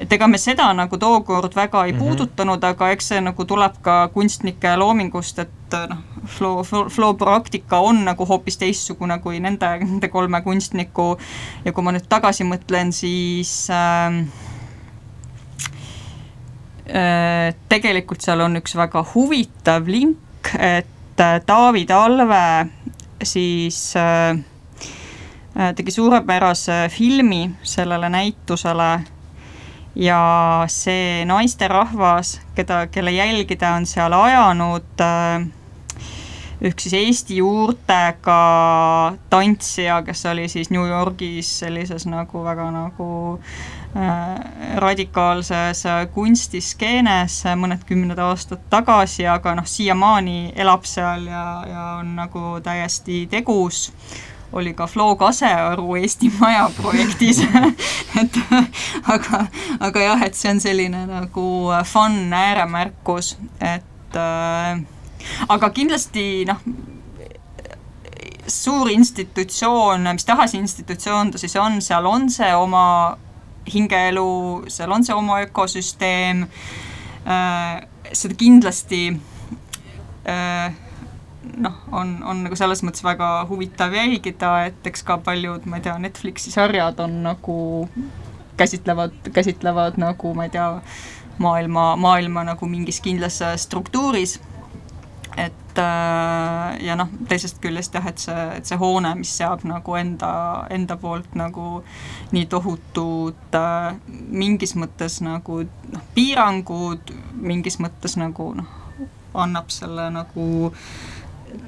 et ega me seda nagu tookord väga ei mm -hmm. puudutanud, aga eks see nagu tuleb ka kunstnike loomingust, et noh, flow, flow, flow praktika on nagu hoopis teistsugune kui nende, nende kolme kunstniku ja kui ma nüüd tagasi mõtlen, siis äh, äh, tegelikult seal on üks väga huvitav link, et äh, Taavi Talve siis äh, äh tegi suurepärase filmi sellele näitusele ja see naisterahvas, keda, kelle jälgida on seal ajanud äh, üks siis Eesti juurtega tantsija, kes oli siis New Yorgis sellises nagu väga nagu äh, radikaalses kunstiskeenes mõned kümned aastad tagasi, aga noh, siiamaani elab seal ja, ja on nagu täiesti tegus oli ka Flo Kasearu Eesti Maja projektis. Et aga, aga jah, et see on selline nagu fun ääremärkus, et äh, aga kindlasti noh, suur institutsioon, mis tahes institutsioon ta siis on, seal on see oma hingeelu, seal on see oma ökosüsteem äh,, seda kindlasti äh, noh, on, on nagu selles mõttes väga huvitav jälgida, et eks ka paljud, ma ei tea, Netflixi sarjad on nagu käsitlevad, käsitlevad nagu ma ei tea, maailma, maailma nagu mingis kindlas struktuuris. et äh, ja noh, teisest küljest jah, et see, et see hoone, mis seab nagu enda, enda poolt nagu nii tohutud äh, mingis mõttes nagu noh, piirangud, mingis mõttes nagu noh, annab selle nagu äh,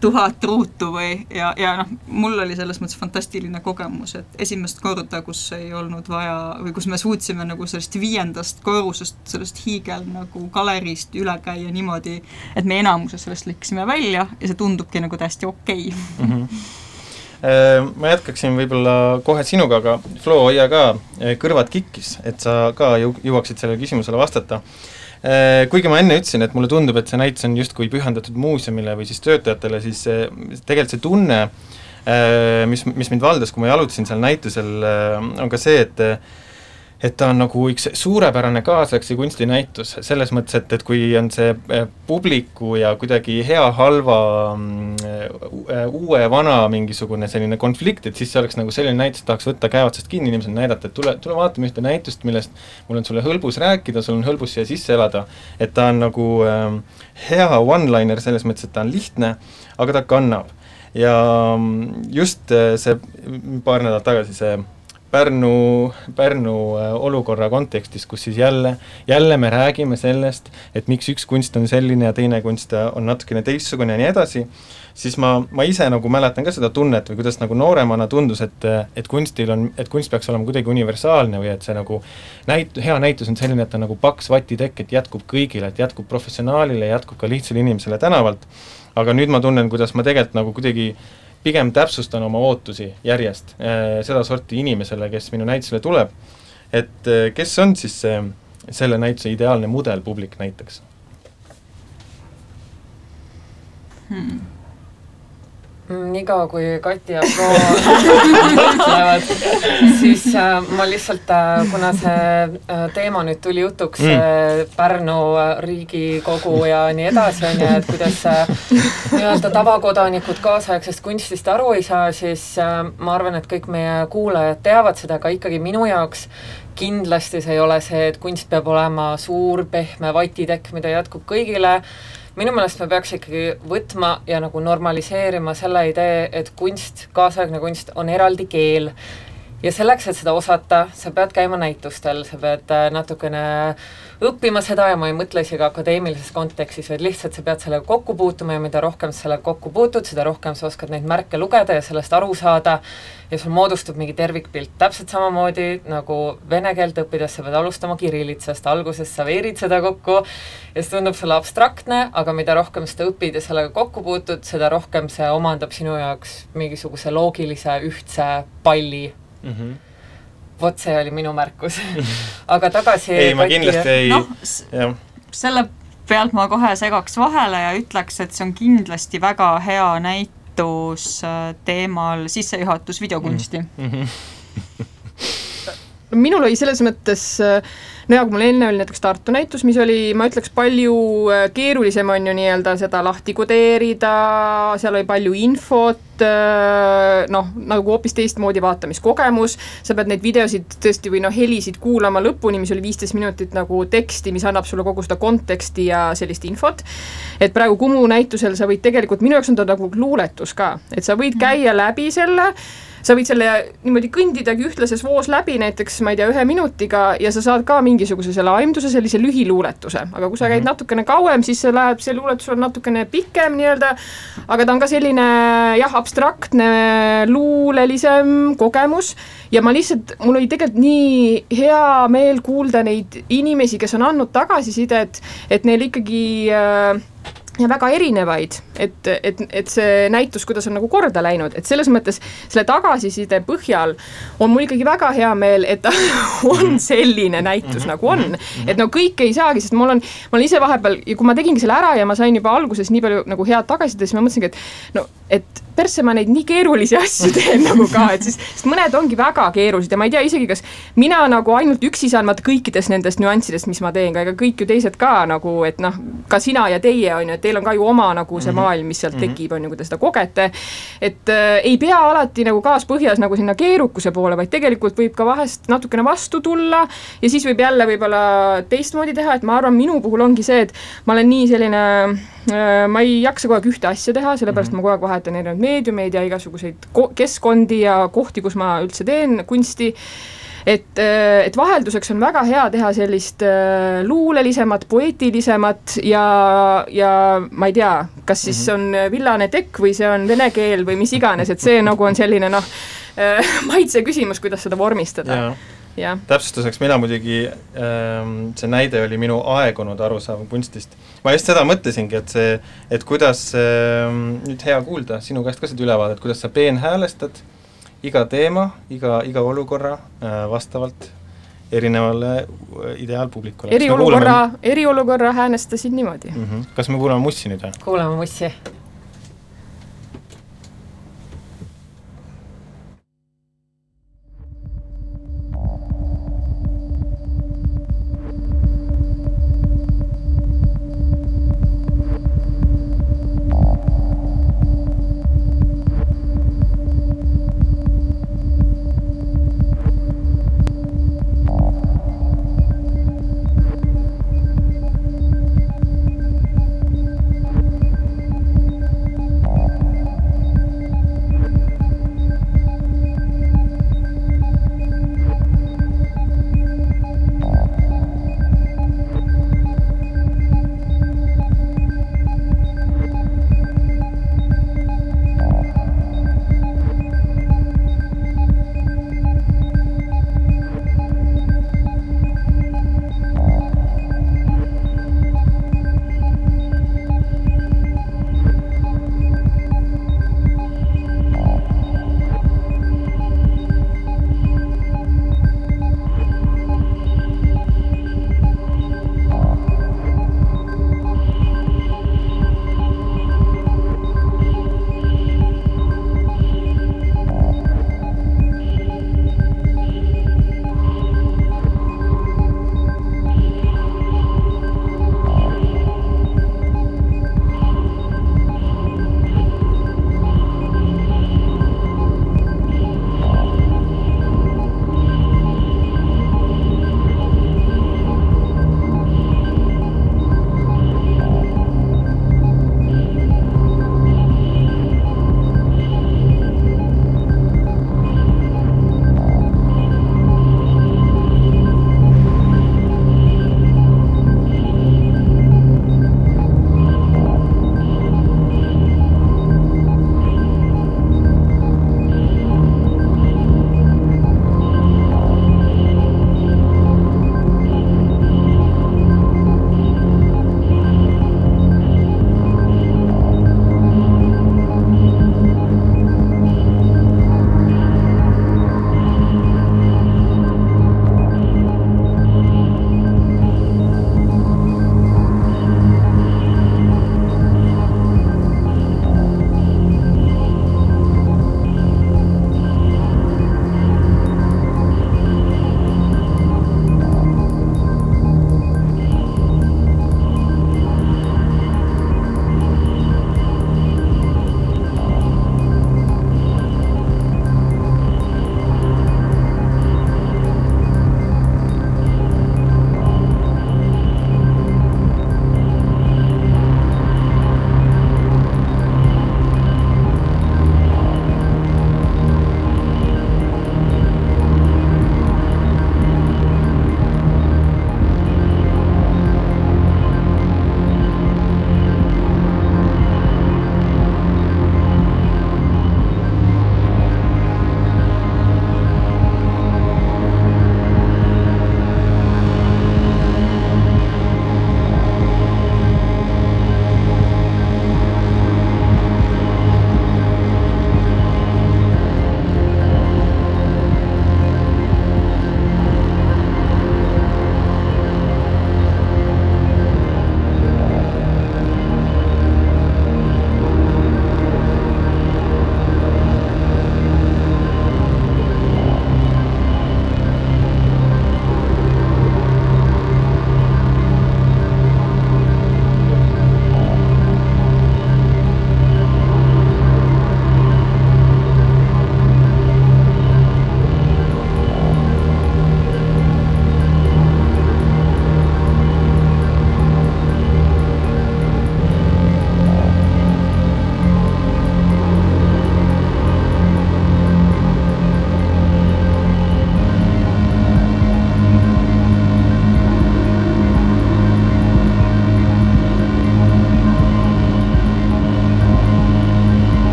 tuhat ruutu või ja, ja noh, mul oli selles mõttes fantastiline kogemus, et esimest korda, kus ei olnud vaja või kus me suutsime nagu sellest viiendast korrusest, sellest hiigel nagu galeriist üle käia niimoodi, et me enamuses sellest lõikasime välja ja see tundubki nagu täiesti okei okay. mm. -hmm. ma jätkaksin võib-olla kohe sinuga, aga Flo, hoia ka kõrvad kikkis, et sa ka jõuaksid sellele küsimusele vastata Äh, kuigi ma enne ütlesin, et mulle tundub, et see näitus on justkui pühendatud muuseumile või siis töötajatele, siis tegelikult see tunne, äh, mis, mis mind valdas, kui ma jalutasin seal näitusel, äh, on ka see, et et ta on nagu üks suurepärane kaasaegse kunstinäitus, selles mõttes, et, et kui on see eh, publiku ja kuidagi hea-halva mm, uue-vana mingisugune selline konflikt, et siis see oleks nagu selline näitus, tahaks võtta käe otsast kinni inimesele näidata, et tule, tule vaatame ühte näitust, millest mul on sulle hõlbus rääkida, sul on hõlbus siia sisse elada, et ta on nagu äh, hea one-liner selles mõttes, et ta on lihtne, aga ta kannab. ja mm, just eh, see paar nädalat tagasi see Pärnu, Pärnu äh, olukorra kontekstis, kus siis jälle, jälle me räägime sellest, et miks üks kunst on selline ja teine kunst on natukene teistsugune ja nii edasi, siis ma, ma ise nagu mäletan ka seda tunnet või kuidas nagu nooremana tundus, et, et kunstil on, et kunst peaks olema kuidagi universaalne või et see nagu näit-, hea näitus on selline, et ta nagu paks vatitekk, et jätkub kõigile, et jätkub professionaalile, jätkub ka lihtsale inimesele tänavalt, aga nüüd ma tunnen, kuidas ma tegelikult nagu kuidagi pigem täpsustan oma ootusi järjest äh, sedasorti inimesele, kes minu näitusele tuleb, et äh, kes on siis see, selle näituse ideaalne mudelpublik näiteks hmm.? Mm,? niikaua, kui Kati ja Flo mõtlevad, siis äh, ma lihtsalt äh,, kuna see äh, teema nüüd tuli jutuks mm. äh, Pärnu äh, Riigikogu ja nii edasi, on ju, et kuidas äh, nii-öelda tavakodanikud kaasaegsest kunstist aru ei saa, siis äh, ma arvan, et kõik meie kuulajad teavad seda, aga ikkagi minu jaoks kindlasti see ei ole see, et kunst peab olema suur pehme vatitekk, mida jätkub kõigile, minu meelest me peaks ikkagi võtma ja nagu normaliseerima selle idee, et kunst, kaasaegne kunst on eraldi keel ja selleks, et seda osata, sa pead käima näitustel, sa pead äh, natukene õppima seda ja ma ei mõtle isegi akadeemilises kontekstis, vaid lihtsalt sa pead sellega kokku puutuma ja mida rohkem sa sellega kokku puutud, seda rohkem sa oskad neid märke lugeda ja sellest aru saada. Ja sul moodustub mingi tervikpilt, täpselt samamoodi nagu vene keelt õppides sa pead alustama kirillitsast, alguses sa veerid seda kokku ja see tundub sulle abstraktne, aga mida rohkem seda õpid ja sellega kokku puutud, seda rohkem see omandab sinu jaoks mingisuguse loogilise ühtse palli mm. -hmm vot see oli minu märkus aga tagasi ei, ma kindlasti ei no, jah. selle pealt ma kohe segaks vahele ja ütleks, et see on kindlasti väga hea näitus äh, teemal sissejuhatus videokunsti mm. -hmm. minul oli selles mõttes äh, no ja kui mul enne oli näiteks Tartu näitus, mis oli, ma ütleks, palju äh, keerulisem on ju nii-öelda seda lahti kodeerida, seal oli palju infot, äh, noh, nagu hoopis teistmoodi vaatamiskogemus, sa pead neid videosid tõesti või noh, helisid kuulama lõpuni, mis oli viisteist minutit nagu teksti, mis annab sulle kogu seda konteksti ja sellist infot. et praegu Kumu näitusel sa võid tegelikult, minu jaoks on ta nagu luuletus ka, et sa võid käia läbi selle sa võid selle niimoodi kõndidagi ühtlases voos läbi näiteks, ma ei tea, ühe minutiga ja sa saad ka mingisuguse selle aimduse, sellise lühiluuletuse, aga kui sa käid mhm. natukene kauem, siis see läheb, see luuletus on natukene pikem nii-öelda, aga ta on ka selline jah, abstraktne, luulelisem kogemus ja ma lihtsalt, mul oli tegelikult nii hea meel kuulda neid inimesi, kes on andnud tagasisidet, et neil ikkagi äh, väga erinevaid, et, et, et see näitus, kuidas on nagu korda läinud, et selles mõttes selle tagasiside põhjal on mul ikkagi väga hea meel, et ta on selline näitus mm -hmm. nagu on. Mhm. et no kõike ei saagi, sest mul on, ma olen ise vahepeal kui ma tegingi selle ära ja ma sain juba alguses nii palju nagu head tagasisidet, siis ma mõtlesingi, et no, et persse ma neid nii keerulisi asju teen nagu ka, et siis, sest mõned ongi väga keerulised ja ma ei tea isegi, kas mina nagu ainult üksi saan vaata kõikidest nendest nüanssidest, mis ma teen, aga ega kõik ju teised ka nagu, et noh, ka sina ja teie on ju, et teil on ka ju oma nagu see mhm. maailm, mis sealt mm -hmm. tekib, on ju, kui te seda kogete. et äh, ei pea alati nagu kaaspõhjas nagu sinna keerukuse poole, vaid tegelikult võib ka vahest natukene vastu tulla ja siis võib jälle võib-olla teistmoodi teha, et ma arvan, minu puhul ongi see, et ma olen nii selline äh, ma ei jaksa kogu aeg ühte asja teha, sellepärast mm -hmm. ma kogu aeg vahetan erinevaid meediumeid ja igasuguseid keskkondi ja kohti, kus ma üldse teen kunsti. Et, äh, et vahelduseks on väga hea teha sellist äh, luulelisemat, poeetilisemat ja, ja ma ei tea, kas siis -hmm. on villane tekk või see on vene keel või mis iganes, et see nagu on selline noh, äh, maitse küsimus, kuidas seda vormistada täpsustuseks, mina muidugi ähm,, see näide oli minu aegunud arusaam kunstist. ma just seda mõtlesingi, et see, et kuidas ähm,, nüüd hea kuulda sinu käest ka seda ülevaadet, kuidas sa peenhäälestad iga teema, iga, iga olukorra äh, vastavalt erinevale äh, ideaalpublikule. eriolukorra eriolukorra häälestasin niimoodi mm. -hmm. kas me kuulame Mussi nüüd või? kuulame Mussi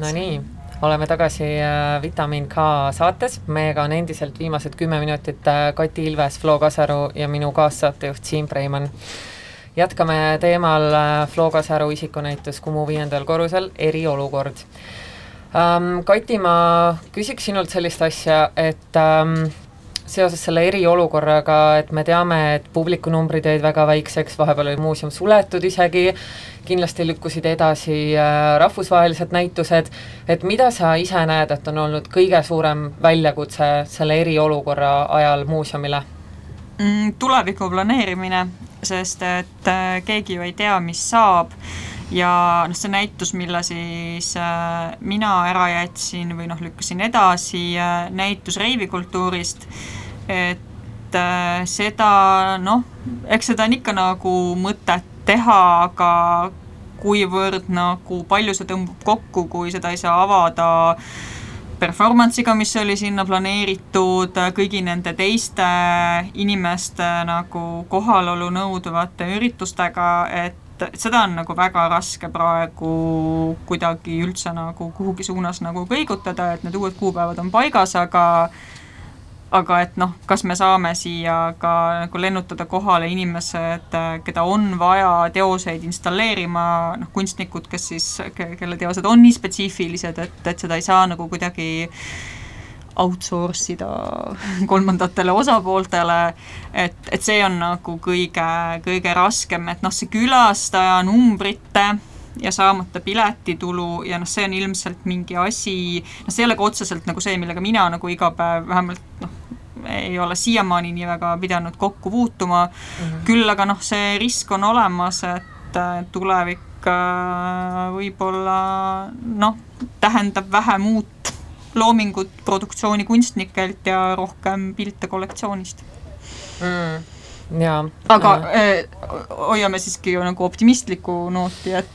Nonii, oleme tagasi äh, Vitamin K saates, meiega on endiselt viimased kümme minutit äh, Kati Ilves, Flo Kasaru ja minu kaassaatejuht Siim Preimann. jätkame teemal äh, Flo Kasaru isikunäitus Kumu viiendal korrusel, eriolukord ähm,. Kati, ma küsiks sinult sellist asja, et ähm, seoses selle eriolukorraga, et me teame, et publikunumbrid jäid väga väikseks, vahepeal oli muuseum suletud isegi, kindlasti lükkusid edasi äh, rahvusvahelised näitused, et mida sa ise näed, et on olnud kõige suurem väljakutse selle eriolukorra ajal muuseumile? Mm,? tuleviku planeerimine, sest et äh, keegi ju ei tea, mis saab. Ja noh, see näitus, mille siis äh, mina ära jätsin või noh, lükkasin edasi äh,, näitus reivikultuurist et äh, seda noh, eks seda on ikka nagu mõtet teha, aga kuivõrd nagu palju see tõmbub kokku, kui seda ei saa avada performance'iga, mis oli sinna planeeritud, kõigi nende teiste inimeste nagu kohalolu nõudvate üritustega, et seda on nagu väga raske praegu kuidagi üldse nagu kuhugi suunas nagu kõigutada, et need uued kuupäevad on paigas, aga aga et noh, kas me saame siia ka nagu lennutada kohale inimesed, keda on vaja teoseid installeerima, noh kunstnikud, kes siis, kelle teosed on nii spetsiifilised, et, et seda ei saa nagu kuidagi outsource ida kolmandatele osapooltele, et, et see on nagu kõige, kõige raskem, et noh, see külastaja numbrite ja saamata piletitulu ja noh, see on ilmselt mingi asi, noh, see ei ole ka otseselt nagu see, millega mina nagu iga päev vähemalt noh, ei ole siiamaani nii väga pidanud kokku puutuma. Mm, -hmm. küll aga noh, see risk on olemas, et äh, tulevik äh, võib-olla noh, tähendab vähem uut loomingut produktsioonikunstnikelt ja rohkem pilte kollektsioonist. Mm jaa. aga äh, hoiame siiski nagu optimistlikku nooti, et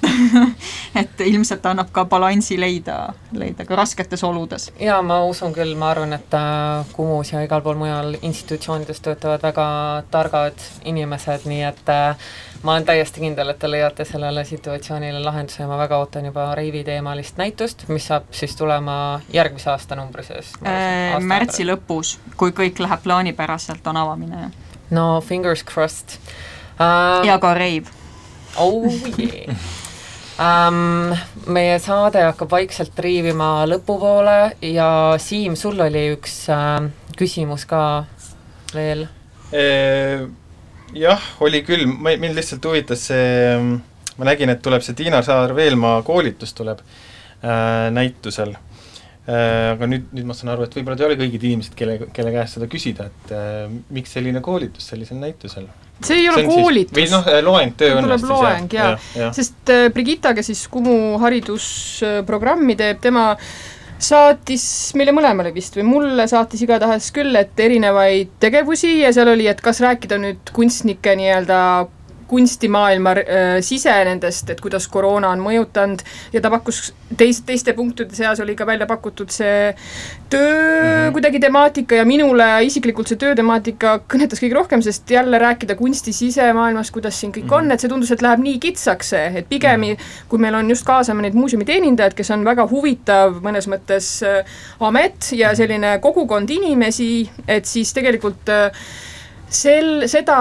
et ilmselt annab ka balansi leida, leida ka rasketes oludes. jaa, ma usun küll, ma arvan, et äh, Kumus ja igal pool mujal institutsioonides töötavad väga targad inimesed, nii et äh, ma olen täiesti kindel, et te leiate sellele situatsioonile lahenduse ja ma väga ootan juba Reivi teemalist näitust, mis saab siis tulema järgmise aasta numbri sees äh,. märtsi lõpus, kui kõik läheb plaanipäraselt, on avamine no fingers crossed uh,. ja ka Reiv. oh yeah um,. meie saade hakkab vaikselt triivima lõpupoole ja Siim, sul oli üks uh, küsimus ka veel e,? jah, oli küll, mind lihtsalt huvitas see, ma nägin, et tuleb see Tiina Saar-Veelmaa koolitus tuleb äh, näitusel Äh, aga nüüd, nüüd ma saan aru, et võib-olla ei ole kõigid inimesed, kelle, kelle käest seda küsida, et äh, miks selline koolitus sellisel näitusel? see ei ole see koolitus. või noh, äh, loeng tööõnnest. tuleb loeng jaa ja, ja., sest äh, Brigitta, kes siis Kumu haridusprogrammi teeb, tema saatis meile mõlemale vist või mulle saatis igatahes küll, et erinevaid tegevusi ja seal oli, et kas rääkida nüüd kunstnike nii-öelda kunstimaailma äh, sise nendest, et kuidas koroona on mõjutanud ja ta pakkus teis-, teiste punktide seas oli ka välja pakutud see töö mm -hmm. kuidagi temaatika ja minule isiklikult see töötemaatika kõnetas kõige rohkem, sest jälle rääkida kunsti sisemaailmast, kuidas siin kõik mm -hmm. on, et see tundus, et läheb nii kitsaks see, et pigem mm -hmm. kui meil on just kaasame neid muuseumiteenindajaid, kes on väga huvitav mõnes mõttes äh, amet ja mhm. selline kogukond inimesi, et siis tegelikult äh, sel, seda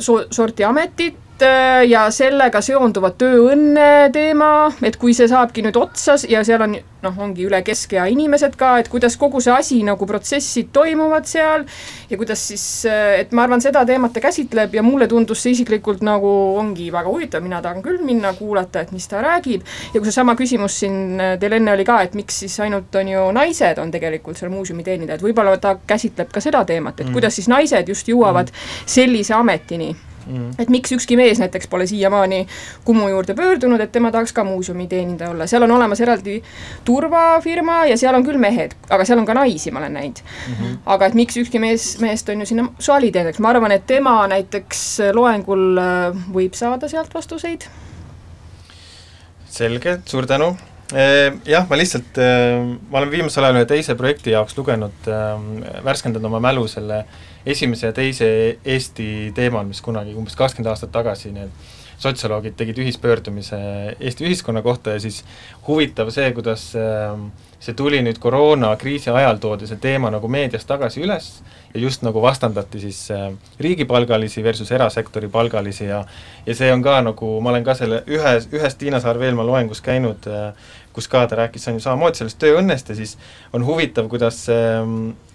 so-, sorti ametit ja sellega seonduvad tööõnne teema, et kui see saabki nüüd otsas ja seal on noh, ongi üle keskea inimesed ka, et kuidas kogu see asi nagu protsessid toimuvad seal ja kuidas siis, äh, et ma arvan, seda teemat ta käsitleb ja mulle tundus see isiklikult nagu ongi väga huvitav, mina tahan küll minna kuulata, et mis ta räägib. ja kui seesama küsimus siin äh, teil enne oli ka, et miks siis ainult on ju naised on tegelikult seal muuseumi teenindajad, võib-olla ta käsitleb ka seda teemat, et mm. kuidas siis naised just jõuavad mm. sellise ametini mm.. et miks ükski mees näiteks pole siiamaani Kumu juurde pöördunud, et tema tahaks ka muuseumi teenindaja olla, seal on olemas eraldi turvafirma ja seal on küll mehed, aga seal on ka naisi, ma olen näinud mm. -hmm. aga et miks ükski mees, meest on ju sinna saali teenindajaks, ma arvan, et tema näiteks loengul äh, võib saada sealt vastuseid. selge, suur tänu jah, ma lihtsalt, ma olen viimasel ajal ühe teise projekti jaoks lugenud, värskendanud oma mälu selle esimese ja teise Eesti teemal, mis kunagi umbes kakskümmend aastat tagasi need sotsioloogid tegid ühispöördumise Eesti ühiskonna kohta ja siis huvitav see, kuidas äh, see tuli nüüd koroonakriisi ajal, toodi see teema nagu meedias tagasi üles ja just nagu vastandati siis äh, riigipalgalisi versus erasektori palgalisi ja ja see on ka nagu, ma olen ka selle ühes, ühes Tiina Saar-Veelmaa loengus käinud äh,, kus ka ta rääkis, on ju samamoodi sellest tööõnnest ja siis on huvitav, kuidas äh,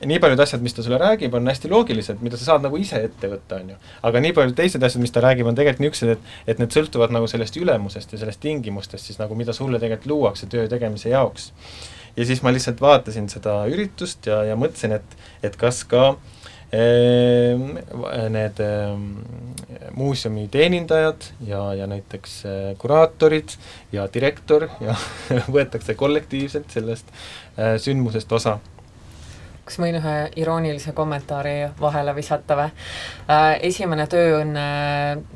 nii paljud asjad, mis ta sulle räägib, on hästi loogilised, mida sa saad nagu ise ette võtta, on ju. aga nii paljud teised asjad, mis ta räägib, on tegelikult niisugused, et et need sõltuvad nagu sellest ülemusest ja sellest tingimustest siis nagu, mida sulle tegelikult luuakse töö tegemise jaoks ja siis ma lihtsalt vaatasin seda üritust ja, ja mõtlesin, et, et kas ka eh, need eh, muuseumi teenindajad ja, ja näiteks eh, kuraatorid ja direktor ja võetakse kollektiivselt sellest eh, sündmusest osa kas võin ühe iroonilise kommentaari vahele visata või äh,? Esimene tööõnne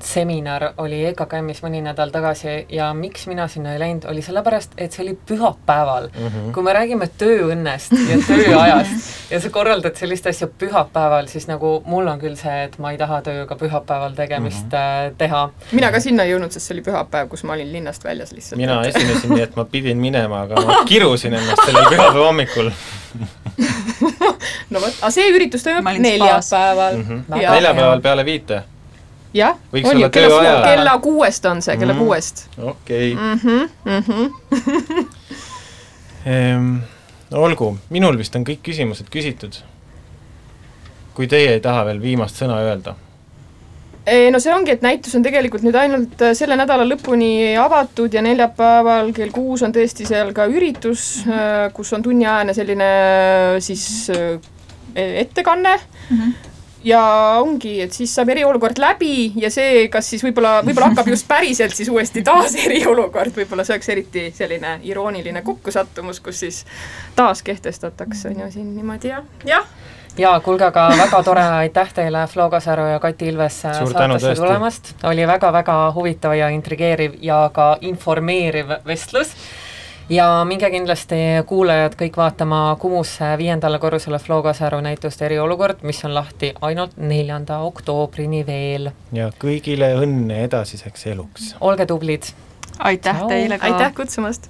seminar oli EKKM-is mõni nädal tagasi ja miks mina sinna ei läinud, oli sellepärast, et see oli pühapäeval mm. -hmm. kui me räägime tööõnnest ja tööajast ja sa korraldad sellist asja pühapäeval, siis nagu mul on küll see, et ma ei taha tööga pühapäeval tegemist mm -hmm. teha. mina ka sinna ei jõudnud, sest see oli pühapäev, kus ma olin linnast väljas lihtsalt. mina esinesin nii, et ma pidin minema, aga ma kirusin ennast sellel pühapäeva hommikul no vot, aga see üritus toimub neljapäeval mm. -hmm. neljapäeval peale viite? jah, on ju, kella, kella kuuest on see, kella mm -hmm. kuuest. okei okay. ehm, no olgu, minul vist on kõik küsimused küsitud. kui teie ei taha veel viimast sõna öelda no see ongi, et näitus on tegelikult nüüd ainult äh, selle nädala lõpuni avatud ja neljapäeval kell kuus on tõesti seal ka üritus, äh, kus on tunniajane selline äh, siis ettekanne. Mm. -hmm ja ongi, et siis saab eriolukord läbi ja see, kas siis võib-olla, võib-olla hakkab just päriselt siis uuesti taas eriolukord, võib-olla see oleks eriti selline irooniline kokkusattumus, kus siis taas kehtestatakse, on ju, siin niimoodi ja, jah jaa, kuulge, aga väga tore, aitäh teile, Flo Kasaru ja Kati Ilves saatesse tulemast, oli väga-väga huvitav ja intrigeeriv ja ka informeeriv vestlus ja minge kindlasti kuulajad kõik vaatama Kumusse viiendale korrusele Flo Kasaru näitust Eriolukord, mis on lahti ainult neljanda oktoobrini veel. ja kõigile õnne edasiseks eluks! olge tublid! aitäh Ciao. teile ka! aitäh kutsumast!